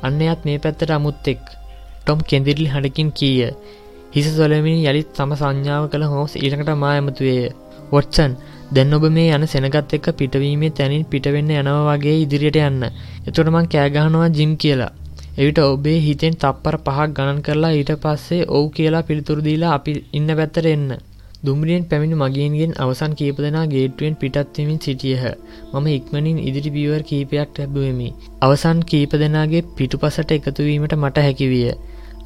අන්න එයත් මේ පැත්තට අමුත්තෙක් ටොම් කෙදිරිලි හඬකින් කීය. හිස සොලමින් යළිත් තම සංඥාව කළ හෝස් ඊළඟට මා ඇමතුවේය. වොට්සන් දැන් ඔබ මේ යන සෙනගත් එක්ක පිටවීමේ තැනින් පිටවෙන්න යනවා වගේ ඉදිරියට යන්න එතොට මං කෑගහනවා ජිම් කියලා එවිට ඔබේ හිතෙන් තප්පර පහක් ගණන් කරලා ඊට පස්සේ ඔවු කියලා පිළිතුරදීලා අපි ඉන්න පැත්තර එන්න. දුම්රියෙන් පැමිණි මගේන්ගෙන් අවසන් කීප දෙනා ගේට්ටුවෙන් පිටත්වමින් සිටියහ. මම ඉක්මනින් ඉදිරි පියවර් කීපයක් ලැබුවමි. අවසන් කීප දෙනාගේ පිටුපසට එකතුවීමට මට හැකිවිය.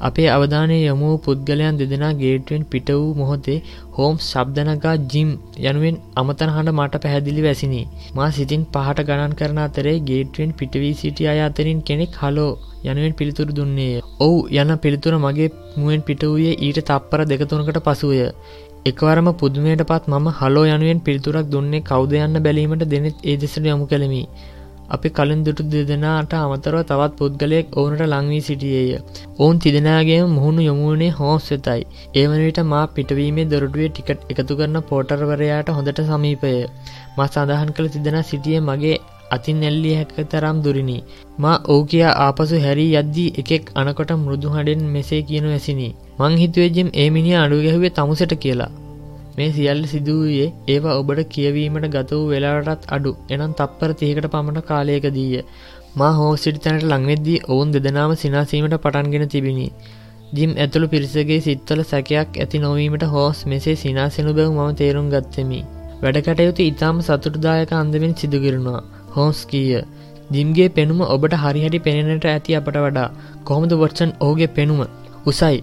අපේ අවධානය යොමු පුද්ගලයන් දෙදෙනා ගේටුවෙන් පිට වූ මොහොතේ හෝම් ශබ්දනගා ජිම් යනුවෙන් අමතන හඬ මට පැහැදිලි වැසිනි. මා සිතින් පහට ගණන් කරන අතරේ ගේටුවෙන් පිටවී සිටිය අය අතරින් කෙනෙක් හලෝ යනුවෙන් පිළිතුරු දුන්නේ. ඔවු යන පිළිතුර මගේ මුවෙන් පිට වූයේ ඊට තප්පර දෙකතුනකට පසුවය. එකවරම පුදුමයට පත් මම හලෝ යනුවෙන් පිළිතුරක් දුන්නේ කෞද යන්න බැලීමට දෙනෙත් ඒ දෙසට යොමු කළමි. අපි කලින් දුටු දෙදෙනාට අමතරව තවත් පුද්ගලයෙක් ඔවුනට ලංවී සිටියේය. ඔවුන් තිදෙනගේ මුහුණු යොමුණේ හෝස් වෙතයි. ඒවන විට මා පිටවීමේ දොරටුවේ ටිකට් එකතු කරන පෝටර්වරයාට හොඳට සමීපය. මා සඳහන් කළ තිදෙන සිටිය මගේ අතින් එල්ලිය හැක තරම් දුරිනි. මා ඕ කියා ආපසු හැරී යද්දී එකෙක් අනකොට මෘදු හඬෙන් මෙසේ කියනු ඇසිනි. මං හිතුවේජම් ඒ මිනි අඩුගැහුවේ තමුසට කියලා. මේ සියල්ල සිදුවයේ ඒවා ඔබට කියවීමට ගත වූ වෙලාටත් අඩු එනම් තප්පර තියකට පමණ කාලයකදීය. මා හෝසිටි තැනට ලංවෙද්දී ඔවුන් දෙදනාම සිනාසීමට පටන්ගෙන තිබිණි. ජිම් ඇතුළු පිරිසගේ සිත්තල සැකයක් ඇති නොවීමට හෝස් මෙසේ සිනාසෙනු බැව් මම තේරුම් ගත්තෙමි. වැඩකටයුතු ඉතාම සතුටදායක අන්දමින් සිදුකිරුණා. හෝස් කීය. ජිම්ගේ පෙනුම ඔබට හරිහටි පෙනෙනට ඇති අපට වඩා කොහොමද වොට්සන් ඕගේ පෙනුම උසයි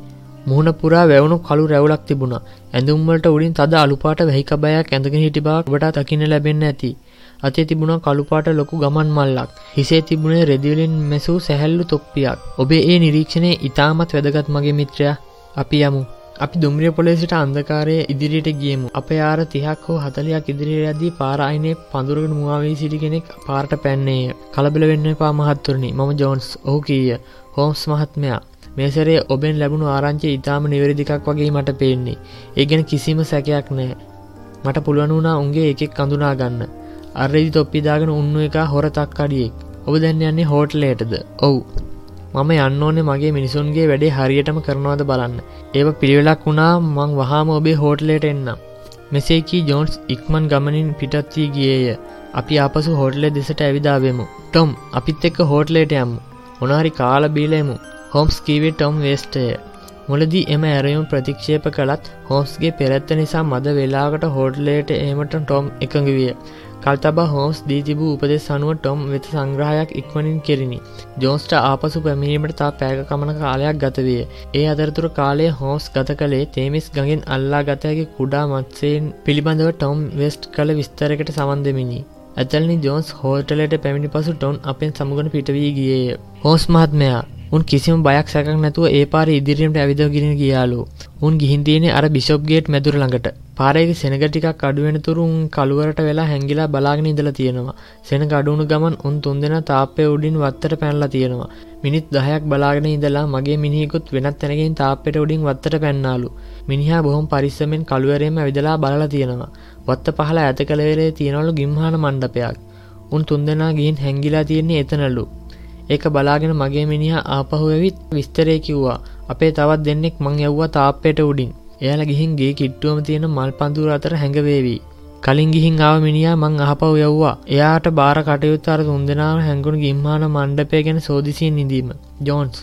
මුහුණ පුරා වැවුණු කළු රැවලක් තිබුණ ඇඳුම්වලට උඩින් තද අලුපාට වැහිකබයක් ඇඳගෙන හිටි බවක් ඔබට දකින්න ලැබෙන්න ඇති. අතේ තිබුණ කළුපාට ලොකු ගමන් මල්ලක්. හිසේ තිබුණේ රෙදිවලින් මැසූ සැහැල්ලු තොප්පියක්. ඔබේ ඒ නිරීක්ෂණය ඉතාමත් වැදගත් මගේ මිත්‍රයා. අපි යමු. අපි දුම්රිය පොලෙසිට අන්දකාරය ඉදිරියට ගියමු. අප යාර තිහක් හෝ හතලයක් ඉදිරියට ඇදී පාරයිනේ පඳුරගෙන මුවාවී සිටි කෙනෙක් පාරට පැන්නේය. කලබල වෙන්න එපා මහත්තුරනි. මම ජෝන්ස්. ඔහු කීය. හෝම්ස් මහත්මයා මේසරේ ඔබෙන් ලැබුණු ආරංචි ඉතාම නිවැරදිකක් වගේ මට පේන්නේ. ඒ ගැන කිසිම සැකයක් නෑ මට පුළුවන් වුණා උන්ගේ එකෙක් කඳුනා ගන්න. අර්රෙදි තොප්පිදාගෙන උන්නු එක හොර තක්කඩියෙක් ඔබ දැන්න යන්නේ හෝටලේටද ඔවු. මම යන්න ඕනේ මගේ මිනිසුන්ගේ වැඩේ හරියටම කරනවාද බලන්න. ඒව පිළිවෙලක් වුණා මං වහාම ඔබේ හෝටලේට එන්නම්. මෙසේකී ජෝන්ස් ඉක්මන් ගමනින් පිටත්වී ගියේය. අපි ආපසු හෝටලේ දෙසට ඇවිදාවෙමු ටොම් අපිත් එක්ක හෝටලේට යම්මු මොනාරි කාල බීලෙමු හොම්ස් කීවේ ටොම් වෙස්ටය. මුලදී එම ඇරයුම් ප්‍රතික්ෂේප කළත් හෝම්ස්ගේ පෙරැත්ත නිසා මද වෙලාකට හෝඩලේට ඒමට ටොම් එකඟ විය. කල්තබ හෝස් දී තිබූ උපදෙස් අනුව ටොම් වෙත සංග්‍රහයක් ඉක්මනින් කෙරිනි ජෝන්ස්ට ආපසු පැමිණීමට තා පෑක කමන කාලයක් ගතවිය ඒ අදරතුර කාලය හෝස් ගත කළේ තේමිස් ගඟෙන් අල්ලා ගතයගේ කුඩා මත්සයෙන් පිළිබඳව ටොම් වෙස්ට් කළ විස්තරකට සමන්දමිනි ඇතල්නි ජෝන්ස් හෝටලට පැමිණි පසු ටොන් අපෙන් සමුගන පිටවී ගියේය. හෝස් මහත්මයා උන් කිසිම බයක් සැකක් නැතුව ඒ පාර ඉදිරියට ඇවිදගෙන ගියාලු. උන් ගිහින් තියෙන්නේ අර බිෂොප් ගේට් මැදුර ළඟට. පාරේ සෙනග ටිකක් අඩු වෙන තුරු උන් කළුවරට වෙලා හැංගිලා බලාගෙන ඉඳලා තියෙනවා. සෙනග අඩු වුණු ගමන් උන් තුන්දෙනා තාප්පේ උඩින් වත්තට පැනලා තියෙනවා. මිනිත් 10ක් බලාගෙන ඉඳලා මගේ මිනිහෙකුත් වෙනත් තැනකින් තාප්පෙට උඩින් වත්තට පැන්නාලු. මිනිහා බොහොම පරිස්සමෙන් කළුවරේම ඇවිදලා බලලා තියෙනවා. වත්ත පහළ ඈත කලවරේ තියනවලු ගිම්හාන මණ්ඩපයක්. උන් තුන්දෙනා ගිහින් හැංගිලා තියෙන්නේ එතනලු. ඒක බලාගෙන මගේ මිනිහා ආපහු ඇවිත් විස්තරය කිව්වා. අපේ තවත් දෙන්නෙක් මං යව්වා තාප්පයට උඩින්. එයාල ගිහින්ගේ කිට්ටුවම තියෙන මල් පන්දුර අතර හැඟවේවී. කලින් ගිහින් ආව මිනිියා මං අහපව යව්වා. එයාට බාර කටයුත්ත අර තුන්දෙනාව හැඟුණු ගිම්මාන මණ්ඩපය ගැන සෝදිසියෙන් නිදීම ජෝන්ස්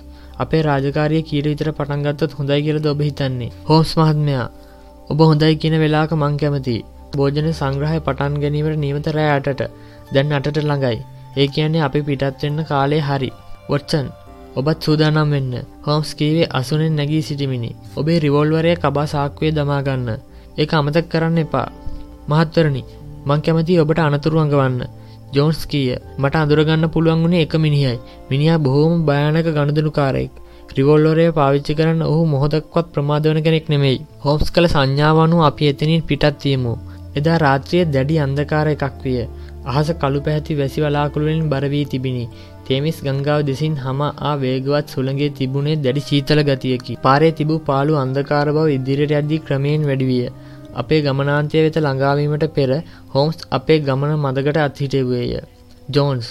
අපේ රාජකාරය කීට විතර පටන්ගත්තත් හොඳයි කියලද ඔබ හිතන්නේ? හෝස් මහත්මයා ඔබ හොඳයි කියන වෙලාක මං කැමති භෝජන සංග්‍රහය පටන් ගැනීමට නීමත රෑ අටට. දැන් අටට ළඟයි. ඒ කියන්නේ අපි පිටත්වෙන්න කාලේ හරි. වොට්සන් ඔබත් සූදානම් වෙන්න. හෝම්ස් කීවේ අසුනෙන් නැගී සිටිමිනි. ඔබේ රිවෝල්වරය කබා සාක්වේ දමාගන්න ඒ අමතක් කරන්න එපා. මහත්වරණි මං කැමති ඔබට අනතුරු අඟවන්න. ජෝන්ස් කියය මට අඳුරගන්න පුළුවන් වුණේ එක මිනිහයි. මිනිහා බොහෝම භයානක ගණදනු කාරයෙක් රිවොල්ලොරය පාවිච්චි කරන්න ඔහු මොහොදක්වත් ප්‍රමාදවන කෙනෙක් නෙමෙයි. හෝම්ස් කළ සංඥාවනු අපි එතනින් පිටත්තියමු එදා රාත්‍රිය දැඩි අන්දකාර එකක් විය. අහස කළු පැහැති වැසි වලාකුළුවෙන් බරවී තිබිණි තේමිස් ගංගාව දෙසින් හම ආ වේගවත් සුළගේ තිබුණේ දැඩි ශීතල ගතියකි. පාරේ තිබූ පාලු අන්දකාර බව ඉදිරියට අද්දී ක්‍රමයෙන් වැඩිවිය අපේ ගමනාන්තය වෙත ළඟාවීමට පෙර හෝම්ස් අපේ ගමන මදකට අත්හිටවේය. ජෝන්ස්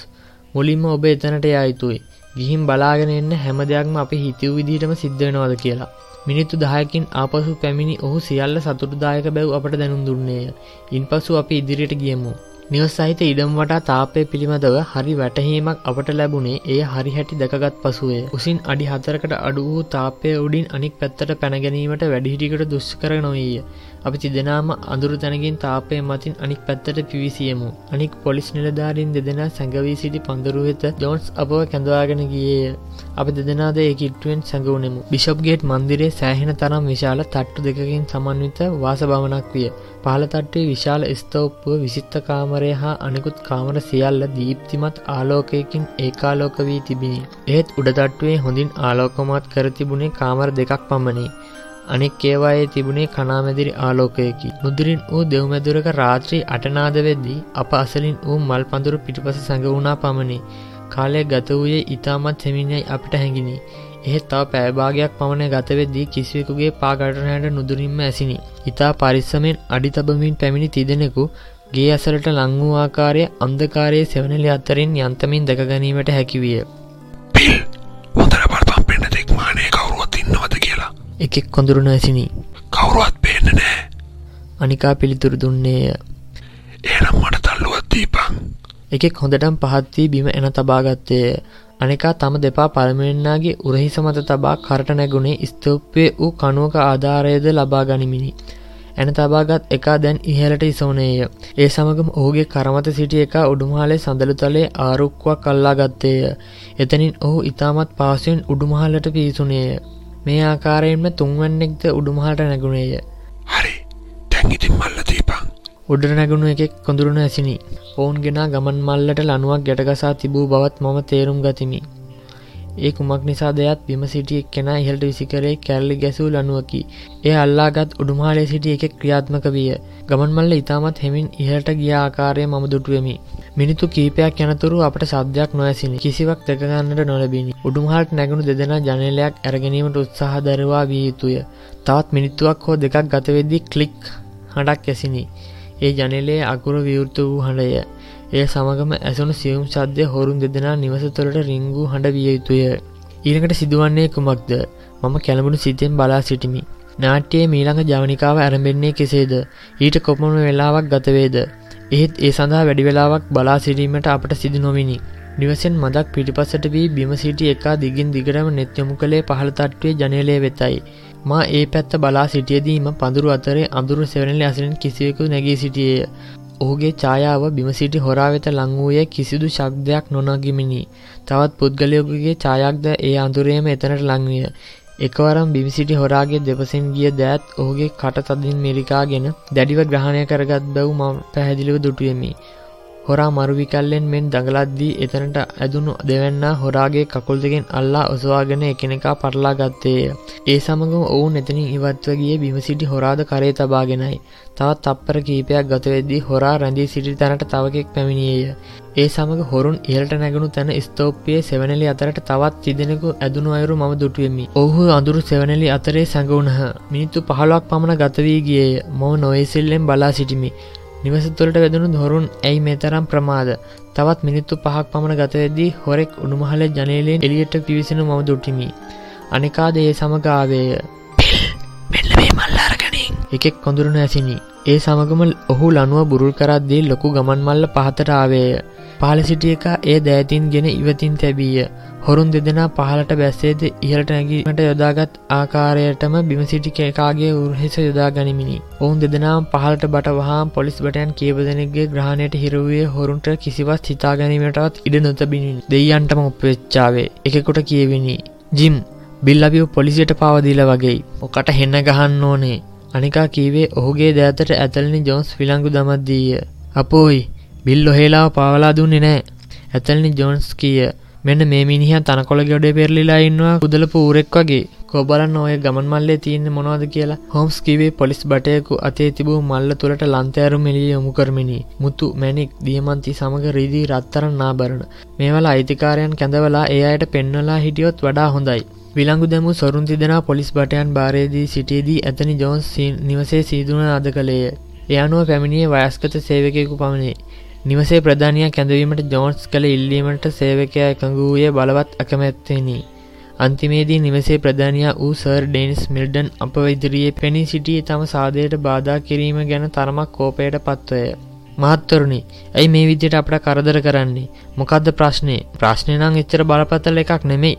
මුලින්ම ඔබ එතනට යයිතුයි ගිහිම් බලාගෙන එන්න හැම දෙයක්ම අපි හිතව විදිහටම සිද්ධවෙනවද කියලා. මිනිත්තු දහයකින් ආපසු පැමිණි ඔහු සියල්ල සතුටුදායක බැව් අපට දැනුම් දුන්නේය. ඉන් පසු අපි ඉදිරියට ගියමු. නිවස් සහිත ඉඩම් වටා තාපය පිළිබඳව හරි වැටහීමක් අපට ලැබුණේ ඒ හරි හැටි දැකගත් පසුවේ උසින් අඩි හතරකට අඩු වූ තාපය උඩින් අනික් පැත්තට පැනගැනීමට වැඩිහිටිකට දුෂ්කර නොවීය. අපි තිදෙනාම අඳුරු තැනකින් තාපය මතින් අනික් පැත්තට පිවිසියමු. අනික් පොලිස් නිලධාරින් දෙදෙනා සැඟවී සිටි පඳුරු වෙත ජෝන්ස් අපව කැඳවාගෙන ගියේය. අප දෙදෙනාද ඒ කිට්ටුවෙන් සැඟවුණෙමු. බිෂප්ගේට් මන්දිරේ සෑහෙන තරම් විශාල තට්ටු දෙකකින් සමන්විත වාස භවනක් විය. පහළ තට්ටුවේ විශාල ස්තෝප්පුව විසිත්ත කාමරය හා අනෙකුත් කාමර සියල්ල දීප්තිමත් ආලෝකයකින් ඒකාලෝක වී තිබිණි. ඒත් උඩතට්ටුවේ හොඳින් ආලෝකමත් කර තිබුණේ කාමර දෙකක් පමණි. අනෙක් ඒවායේ තිබුණේ කනාමැදිරි ආලෝකයකි. මුදුරින් වූ දෙව්මැදුරක රාත්‍රී අටනාද වෙද්දී අප අසලින් වූ මල් පඳුරු පිටිපස සැඟවුණා පමණි. කාලය ගත වූයේ ඉතාමත් සෙමිනියයි අපට හැඟිනි. එහෙත් තව පෑභාගයක් පමණ ගතවෙද්දී කිසිවෙකුගේ පාගටරහැට නුදුරින්ම ඇසිනි. ඉතා පරිස්සමෙන් අඩි තබමින් පැමිණි තිදෙනෙකු ගේ අසලට ලංවූ ආකාරය අන්දකාරයේ සෙවනලි අත්තරින් යන්තමින් දැකගැනීමට හැකිවිය. එකෙක් කොඳුරුණ ඇසිනි කවුරුවත් පේන්න නෑ අනිකා පිළිතුරු දුන්නේය. ඒනම් මට තල්ලුවත් දීපං එකෙක් හොඳටම් පහත්වී බිම එන තබාගත්තේය අනිකා තම දෙපා පළමෙන්නාගේ උරහිස මත තබා කරට නැගුණේ ස්තෝප්පය වූ කනුවක ආධාරයද ලබා ගනිමිනි. ඇන තබාගත් එකා දැන් ඉහලට ඉසවනේය. ඒ සමගම ඔහුගේ කරමත සිටිය එක උඩුමහලේ සඳලු තලේ ආරුක්වක් කල්ලා ගත්තේය. එතනින් ඔහු ඉතාමත් පාසුවෙන් උඩුමහල්ලට පිසුනේය මේ ආකාරයෙන්ම තුන්වන්නෙක්ද උඩුමහට නැගුණේය. හරි. තැන්ගිතින් මල්ල දීපං උඩට නැගුණු එකෙක් කොඳුරුණ ඇසිනි ඔවුන් ගෙනා ගමන් මල්ලට ලනුවක් ගැටගසා තිබූ බවත් මම තේරුම් ගතිමි ඒ කුමක් නිසා දෙයත් බිම සිටියෙක් කෙන ඉහල්ට විසිකරේ කැල්ලි ගැසූ ලනුවකි ඒ අල්ලාගත් උඩුමහලේ සිටිය එකෙක් ක්‍රියාත්මක විය. ගමන් මල්ල ඉතාමත් හෙමින් ඉහට ගිය ආකාරය මම දුටුවමි. මිනිතු කීපයක් යනතුරු අපට සද්‍යයක් නොඇසිනි. කිසිවක් දෙකගන්නට නොලබිනි. උඩුමහල්ට නැගුණු දෙදෙන ජනලයක් ඇරගැනීමට උත්සාහ දරවා විය යුතුය. තවත් මිනිත්තුවක් හෝ දෙකක් ගතවෙද්දි කලික් හඬක් ඇසිනි. ඒ ජනලේ අකුරු විවෘත වූ හඬය එය සමගම ඇසුණු සියුම් සද්‍ය හොරුන් දෙදෙනා නිවස තුළට රිංගූ හඬ විය යුතුය. ඊළඟට සිදුවන්නේ කුමක්ද මම කැළඹුණු සිතෙන් බලා සිටිමි. නාට්‍යයේ මීළඟ ජවනිකාව ඇරඹෙන්නේ කෙසේද ඊට කොපමණ වෙලාවක් ගතවේද. එහෙත් ඒ සඳහා වැඩි වෙලාවක් බලා සිටීමට අපට සිදු නොමිනි. නිවසෙන් මදක් පිටිපසට වී බිම සිටි එකා දිගින් දිගටම නෙත්යොමු කළේ පහළ තට්ටුවේ ජනලය වෙතයි. මා ඒ පැත්ත බලා සිටියදීම පඳුරු අතරේ අඳුරු සෙවනල අසරෙන් කිසිවෙකු නැගී සිටියේය. ඔහුගේ ඡායාව බිමසිටි හොරා වෙත ලංවූයේ කිසිදු ශබ්දයක් නොනගිමිනි. තවත් පුද්ගලයකුගේ ඡායක්ද ඒ අඳුරේම එතනට ලංවිය. එකවරම් බිමිසිටි හොරාගේ දෙපසෙන් ගිය දෑත් ඔහුගේ කට තදින් මෙරිකාගෙන දැඩිව ග්‍රහණය කරගත් බැව් ම පැහැදිලිව දුටුවමි. හොරා මරුවිකල්ලෙන් මෙන් දඟලද්දී එතනට ඇදුණු දෙවැන්න හොරාගේ කකුල් දෙකෙන් අල්ලා ඔසවාගෙන එකනෙකා පටලා ගත්තේය. ඒ සමගම ඔවුන් එතනින් ඉවත්ව ගිය බිමසිටි හොරාද කරේ තබාගෙනයි. තවත් තප්පර කීපයක් ගතවෙද්දී හොරා රැඳී සිටි තැනට තවකෙක් පැමිණියේය. ඒ සමඟ හොරුන් ඉහලට නැගුණු තැන ස්තෝප්පියේ සෙවනලි අතරට තවත් තිදෙනෙකු ඇදුණු අයුරු මම දුටුවමි. ඔහු අඳුරු සෙවනලි අතරේ සැඟවුණහ. මිනිත්තු පහලක් පමණ ගතවී ගියේය. මොව නොවේසිල්ලෙන් බලා සිටිමි. නිවස තුළට වැදුණු දොරුන් ඇයි මෙතරම් ප්‍රමාද තවත් මිනිත්තු පහක් පමණ ගතවෙද්දී හොරෙක් උඩුමහල ජනලයෙන් එලියට පිවිසෙන මම දුටිමි. අනිකාද ඒ සමගාවේය [COUGHS] මෙල්ල මේ මල්ලාරක එකෙක් කොඳුරුණ ඇසිනි. ඒ සමගම ඔහු ලනුව බුරුල් කරද්දී ලොකු ගමන් මල්ල පහතට ආවේය. පහල සිටිය එක ඒ දෑතින් ගෙන ඉවතින් තැබීය. හොරුන් දෙදෙනා පහලට බැස්සේද ඉහලට නැගීමට යොදාගත් ආකාරයටම බිමසිටි කේකාගේ උරහෙස යොදා ගනිමිනි. ඔවුන් දෙදෙනම් පහලට බට වහා පොලිස් බටයන් කියවදනෙගේ ග්‍රහණයට හිරුවේ හොරුන්ට කිසිවත් හිතා ගැනීමටවත් ඉඩ නොතබිනින් දෙයියන්ටම උපවෙච්චාවේ එකකොට කියවෙනි. ජිම් බිල් අපිව පොලිසියට පවදීල වගේ ඔකට හෙන්න ගහන්න ඕනේ අනිකා කීවේ ඔහුගේ දෑතට ඇතලනි ජොන්ස් විලංගු දමත්දීය. අපෝයි බිල් ඔහෙලාව පාවලා දුන්නේ නෑ ඇතල්නි ජොන්ස් කිය මෙන්න මේ මිනිහ තනකොළ ගොඩේ පෙරලිලා ඉන්නවා. කුදල පූරෙක් වගේ. කොබලන්න ඔය ගමන් මල්ලේ තියන්න මොනවද කියලා. හොම්ස් කිවේ පොලිස් බටයකු අතේ තිබූ මල්ල තුළට ලන්තෑරු මෙලිය යොමු කරමිනි. මුතු මැනික් දියමන්ති සමඟ රීදී රත්තරන් නාබරණ. මේවල අයිතිකාරයන් කැඳවලා ඒ අයට පෙන්වලා හිටියොත් වඩා හොඳයි. විළංගු දැමු සොරුන් තිදෙනා පොලිස් බටයන් භාරයේදී සිටියේදී ඇතනි ජෝන්ස් නිවසේ සීදුන අද කළේය. එය අනුව පැමිණිය වයස්කත සේවකයෙකු පමණේ. නිවසේ ප්‍රධානයක් කැඳවීමට ජෝන්ස් කළ ඉල්ලීමට සේවකයා එකඟ වූයේ බලවත් අකමැත්තෙනි. අන්තිමේදී නිවසේ ප්‍රධානයා වූ සර් ඩේනිස් මිල්ඩන් අප ඉදිරියේ පෙනී සිටියේ තම සාදයට බාධා කිරීම ගැන තරමක් කෝපයට පත්වය. මහත්තරුණි ඇයි මේ විදියට අපට කරදර කරන්නේ මොකක්ද ප්‍රශ්නය ප්‍රශ්නය නම් එච්චර බලපතල එකක් නෙමෙයි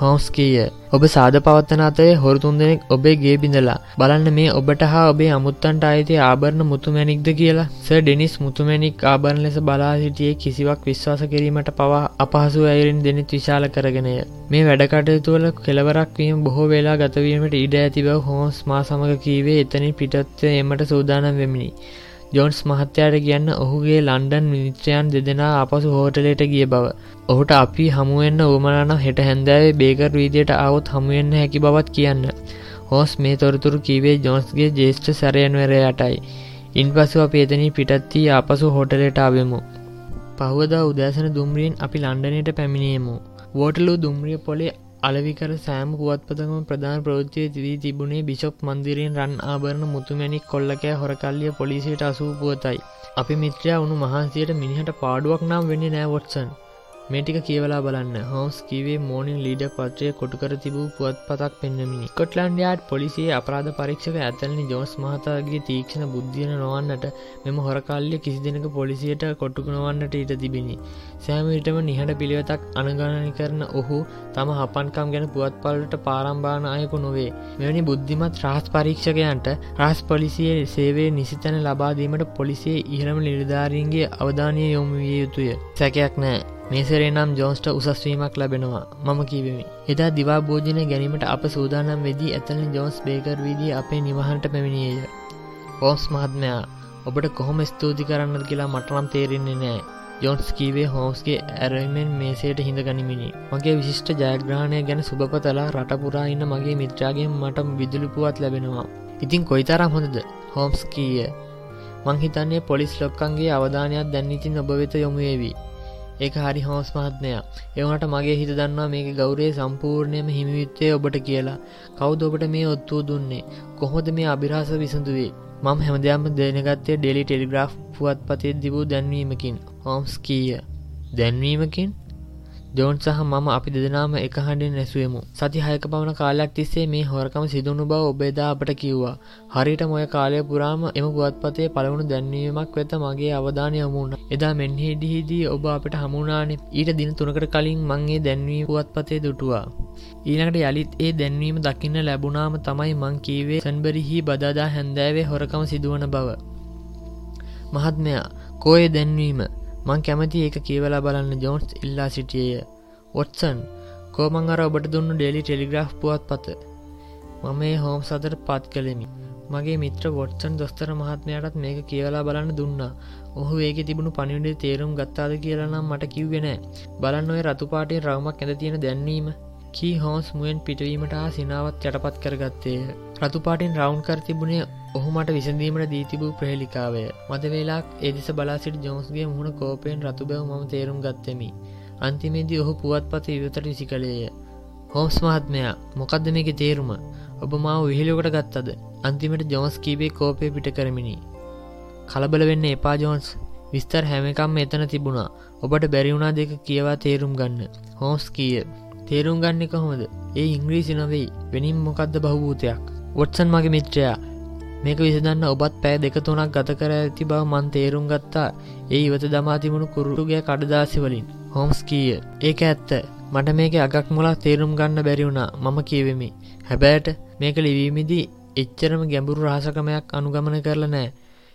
හෝස් කීය ඔබ සාද පවත්තන අතේ හොරු තුන්දෙනෙක් ඔබේ ගේ බිඳලා. බලන්න මේ ඔබට හා ඔබේ අමුත්තන්ට අයිති ආභරණ මුතුමැනික්ද කියලා. ස ඩෙනිස් මුතුමැනික් ආභරණ ලෙස බලා සිටියේ කිසිවක් විශ්වාස කිරීමට පවා අපහසු අයරින් දෙනෙත් විශාල කරගෙනය. මේ වැඩකටයුතුවල කෙලවරක් වීම බොහෝ වෙලා ගතවීමට ඉඩ ඇති බව හෝස් මා සමඟ කීවේ එතනින් පිටත්වය එමට සූදානම් වෙමිනි. ජොන්ස් මහත්තයාට කියන්න ඔහුගේ ලන්ඩන් මිනිත්‍රයන් දෙදෙනා අපසු හෝටලයට ගිය බව. ඔහුට අපි හමුවෙන්න ඕමනාන හෙට හැන්දෑවේ බේකර් වීදියට අවුත් හමුවෙන්න හැකි බවත් කියන්න. හෝස් මේ තොරතුරු කිවේ ජොන්ස්ගේ ජේෂ්ඨ සැරයන්වරයටයි. ඉන් පසු අප එතනී පිටත්තිී අපසු හෝටලට ආවෙමු. පහුවදා උදෑසන දුම්රියෙන් අපි ලන්ඩනයට පැමිණියමු. වෝටලු දුම්රිය පොලේ අලවිකර සෑම පුවත්පතම ප්‍රධාන ප්‍රෘතිය තිදී තිබුණේ බිෂප් මන්දිරයෙන් රන් ආභරණ මුතුමැනික් කොල්ලකෑ හොරකල්ලිය පොලිසියට අසූ පුවතයි. අපි මිත්‍රයා වුණු මහන්සියට මිනිහට පාඩුවක් නම් වෙන්නේ නෑවොට්සන් මේටික කියවලා බලන්න. හෝස් කිවේ මෝනින් ලීඩ පත්‍රය කොටුකර තිබූ පුවත් පතක් පෙන්න්නමිනි කොටලන්ඩයාඩ් පොලිසියේ අපරාධ පරීක්ෂක ඇතලනි ජෝස් මහතාගේ තීක්ෂණ බුද්ධියන නොවන්නට මෙම හොරකල්ලිය කිසි දෙනක පොලිසියට කොට්ටුක නොවන්නට ඉට තිබිණි සෑමවිටම නිහට පිළිවෙතක් අනගණනි කරන ඔහු තම හපන්කම් ගැන පුවත් පල්ලට පාරම්භාන අයකු නොවේ. මෙවැනි බුද්ධිමත් රහස් පරීක්ෂකයන්ට රහස් පොලිසියේ සේවේ නිසිතැන ලබාදීමට පොලිසියේ ඉහළම නිලධාරීන්ගේ අවධානය යොමු විය යුතුය. සැකයක් නෑ. මේසරේ නම් ජෝන්ස්ට උසස්වීමක් ලැබෙනවා මම කිවෙමි. එදා දිවා භෝජනය ගැනීමට අප සූදානම් වෙදී ඇතන ජෝන්ස් බේකර් වීදී අපේ නිවහන්ට පැමිණියය. හෝස් මහත්මයා ඔබට කොහොම ස්තුති කරන්නද කියලා මටනම් තේරෙන්නේ නෑ. ජොන්ස් කීවේ හෝස්ගේ ඇරමෙන් මේසේට හිඳ ගනිමිනි. මගේ විශිෂ්ට ජයග්‍රහණය ගැන සුභපතලා රටපුරා ඉන්න මගේ මිත්‍රාගේ මට විදුලිපුවත් ලැබෙනවා. ඉතින් කොයිතරම් හොඳද හෝම්ස් කීය. මංහිතන්නේ පොලිස් ලොක්කන්ගේ අවධානයක් දැන්නිතින් ඔබ වෙත යොමුයේවී. ඒක හරි හෝස් මහත්මයා එවනට මගේ හිත දන්නවා මේක ගෞරේ සම්පූර්ණයම හිමිවිත්තය ඔබට කියලා. කවුද ඔබට මේ ඔත්තුව දුන්නේ? කොහොද මේ අභිරහස විසඳුවේ? මම හැමදයම දෙනගත්තේ ඩෙලි ටෙලිග්‍රාෆ් පුවත් පතේ දිබූ දැන්වීමකින්. හෝම්ස් කීය? දැන්වීමකින්? ජෝන් සහ මම අපි දෙදනාම එක හඬින් නැසුවමු සති හයක පවන කාලයක් තිස්සේ මේ හොරකම සිදුණු බව ඔබේදා අපට කිව්වා. හරිට මොය කාලය පුරාම එම පුවත්පතේ පළවුණු දැන්වීමක් වෙත මගේ අවධානය යමුණ එදා මෙන්හිදිහිදී ඔබ අපට හමුණනාන ඊට දින තුනකට කලින් මංගේ දැන්වී පුවත්පතේ දුටුවා. ඊළඟට යළිත් ඒ දැන්වීම දකින්න ලැබුණාම තමයි මං කීවේ සැන්බරිහි බදාදා හැන්දෑවේ හොරකම සිදුවන බව. මහත්මයා කෝය දැන්වීම? මං කැමති ඒක කියවලා බලන්න ජෝන්ස් ඉල්ලා සිටියය. ඔට්සන් කෝමං අර ඔබට දුන්න ඩෙලි ටෙලිග්‍රාෆ් පුවත් පත? මම මේ හෝම් සතර පත් කළෙමි. මගේ මිත්‍ර වොට්සන් දොස්තර මහත්මයටත් මේක කියවලා බලන්න දුන්නා. ඔහු ඒක තිබුණු පනිවිඩේ තේරුම් ගත්තාද කියලනම් මට කිව්වෙනෑ බලන්න ඔය රතුපාටේ රවමක් ඇද තියෙන දැන්වීම. කී හෝස් මුවෙන් පිටවීමට හා සිනාවත් යටපත් කරගත්තේය. රතුපාටින් රවුන් කර තිබුණේ ඔහු මට විසඳීමට දීතිබූ ප්‍රහෙලිකාවය. මද වෙලාක් එදිස බලාසිට ජෝන්ස්ගේ මුහුණ කෝපයෙන් රතු බැව ම තේරුම් ගත්තෙමි. අන්තිමේදී ඔහු පුවත් පත ඉවතට විසි කළේය හෝස් මහත්මයා මොකක්ද මේක තේරුම? ඔබ මාව විහිලෝකට ගත්තද? අන්තිමට ජෝන්ස් කීබේ කෝපය පිට කරමිනි. කලබල වෙන්න එපා ජෝන්ස්. විස්තර හැමකම් එතන තිබුණා. ඔබට බැරිවුණා දෙක කියවා තේරුම් ගන්න. හෝස් කිය? තේරුම් ගන්න කොහොමද? ඒ ඉංග්‍රීසි නොවෙයි. වෙනින් මොකක්ද බහූතයක් වොටසන් මගේ මිත්‍රයා. මේක විසදන්න ඔබත් පෑ දෙක තුනක් ගත කර ඇති බව මන් තේරුම් ගත්තා. ඒ ඉවත දමා තිබුණු කුරුටුගේ කඩදාසි වලින්. හෝම්ස් කීය. ඒක ඇත්ත. මට මේක අගක් මුලක් තේරුම් ගන්න බැරි වුණා. මම කියවෙමි. හැබෑට මේක ලිවීමිදී එච්චරම ගැඹුරු රහසකමයක් අනුගමන කරලා නෑ.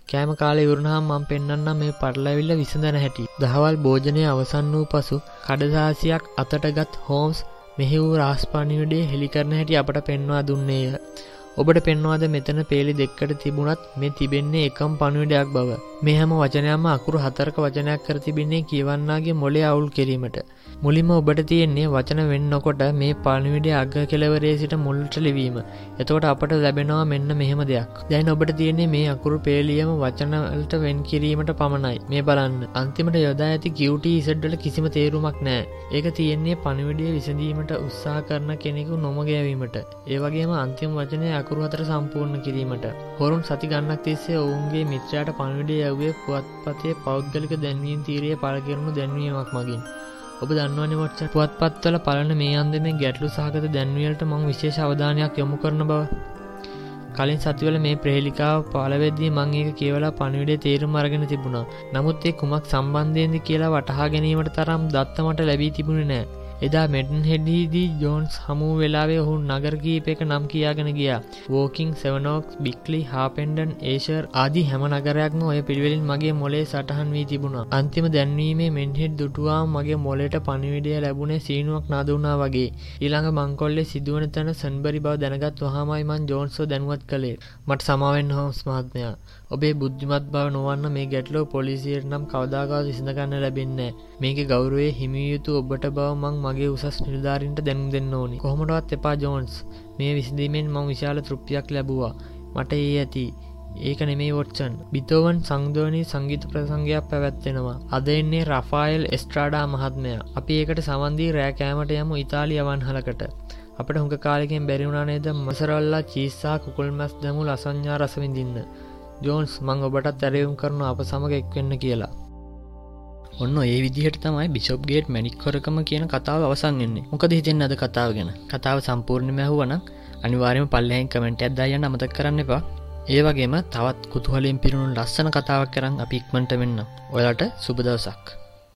කෑම කාලේ ඉවරනහම මම පෙන්වන්නම් මේ පටලැවිල්ල විසඳන හැටි. දහවල් භෝජනය අවසන් වූ පසු කඩදාසියක් අතටගත් හෝම්ස් මෙහි වූ රාස්පනිවිඩේ හෙළි කරන හැටි අපට පෙන්වා දුන්නේය. ඔබට පෙන්වාද මෙතන පේලි දෙක්කට තිබුණත් මේ තිබෙන්නේ එකම් පණුවිඩයක් බව. මේ හැම වචනයම අකුරු හතරක වචනයක් කර තිබෙන්නේ කියවන්නාගේ මොලේ අවුල් කිරීමට. මුලින්ම ඔබට තියෙන්නේ වචන වෙන්නකොට මේ පණවිඩ අග කෙලවරේ සිට මුල්ට ලිවීම. එතකොට අපට ලැබෙනවා මෙන්න මෙහෙම දෙයක්. දැන් ඔබට තියෙන්නේ මේ අකුරු පේලියම වචනවලට වෙන් කිරීමට පමණයි. මේ බලන්න. අන්තිමට යොදා ඇති කිව්ටි ඉසඩ්ඩල කිසිම තේරුමක් නෑ. ඒක තියෙන්නේ පණවිඩිය විසඳීමට උත්සාහ කරන කෙනෙකු නොමගෑවීමට. ඒ වගේම අන්තිම වචනය අකුරු අතර සම්පූර්ණ කිරීමට. හොරුන් සති ගන්නක් තිස්සේ ඔවුන්ගේ මිත්‍රයාට පණවිඩිය යව්වේ පුවත්පතේ පෞද්ගලික දැන්වීම් තීරය පලකිරුණු දැන්වීමක් මගින්. ඔබ දන්නවන ොච්ච පුවත්පත්වල පලන මේ අන්දම ගැටලු සහගත දැන්වියලට මං විශේෂ අවධානයක් යොමු කරන බව කලින් සතිවල මේ ප්‍රේලිකාව පාලවෙද්දී මං ඒක කියවලා පණවිඩේ තේරුම් අරගෙන තිබුණා නමුත් ඒ කුමක් සම්බන්ධයෙන්ද කියලා වටහා ගැනීමට තරම් දත්තමට ලැබී තිබුණ නෑ එදා මෙටන් හෙඩ්හිදී ජෝන්ස් හමු වෙලාවේ ඔහු නගර කීප එක නම් කියාගෙන ගියා. වෝකින් සෙවනෝක්ස් බික්ලි හාපෙන්ඩන් ඒෂර් ආදී හැම නගරයක්ම ඔය පිළිවෙලින් මගේ මොලේ සටහන් වී තිබුණා. අන්තිම දැන්වීමේ මෙන්හෙඩ් දුටුවා මගේ මොලට පනිවිඩිය ලැබුණේ සීනුවක් නාදුනා වගේ. ඊළඟ මංකොල්ලේ සිදුවන තැන සන්බරි බව දැනගත් වහමයිමන් ජෝන්සෝ දැනුවත් කළේ. මට සමාවෙන් හෝස් මහත්මයා. ඔබේ බුද්ධිමත් බව නොවන්න මේ ගැටලෝ පොලිසියට නම් කවදාකාව විසඳගන්න ලැබෙන්නේ මේක ගෞරුවේ හිමියයුතු ඔබට බව මං මගේ උසස් නිලධාරින්ට දැනුම් දෙන්න ඕනි. කොහොමටවත් එපා ජෝන්ස්. මේ විසිඳීමෙන් මං විශාල තෘප්තියක් ලැබවා. මට ඒ ඇති. ඒක නෙමේ වොට්සන්. බිතෝවන් සංදෝනී සංගීත ප්‍රසංගයක් පැවැත්වෙනවා. අද එන්නේ රෆායිල් එස්ට්‍රාඩා මහත්මය. අපි ඒකට සවන්දී රෑකෑමට යමු ඉතාලි අවන්හලකට අපට හුඟ කාලෙකින් බැරිවුණනේද මසරල්ලා චීස්සා කුකුල් මැස් දැමු ලසංඥා රසවිඳින්න ජෝන්ස් මං ඔබටත් ඇරයුම් කරනු අප සමඟ එක්වෙන්න කියලා. ඔන්න ඒ විදිහට තමයි බිෂප්ගේට් මැනික්කොරකම කියන කතාව අවසන්න්නේ මොකද හිතෙන් අද කතාව ගැන? කතාව සම්පූර්ණ මැහුවන අනිවාරම පල්ලහෙන් කමෙන්ට ඇදදායන්න අමතක් කරන්න එපා. ඒ වගේම තවත් කුතුහලින් පිරුණු ලස්සන කතාවක් කරන්න අපි ඉක්මට වෙන්න ඔයාට සුබදවසක්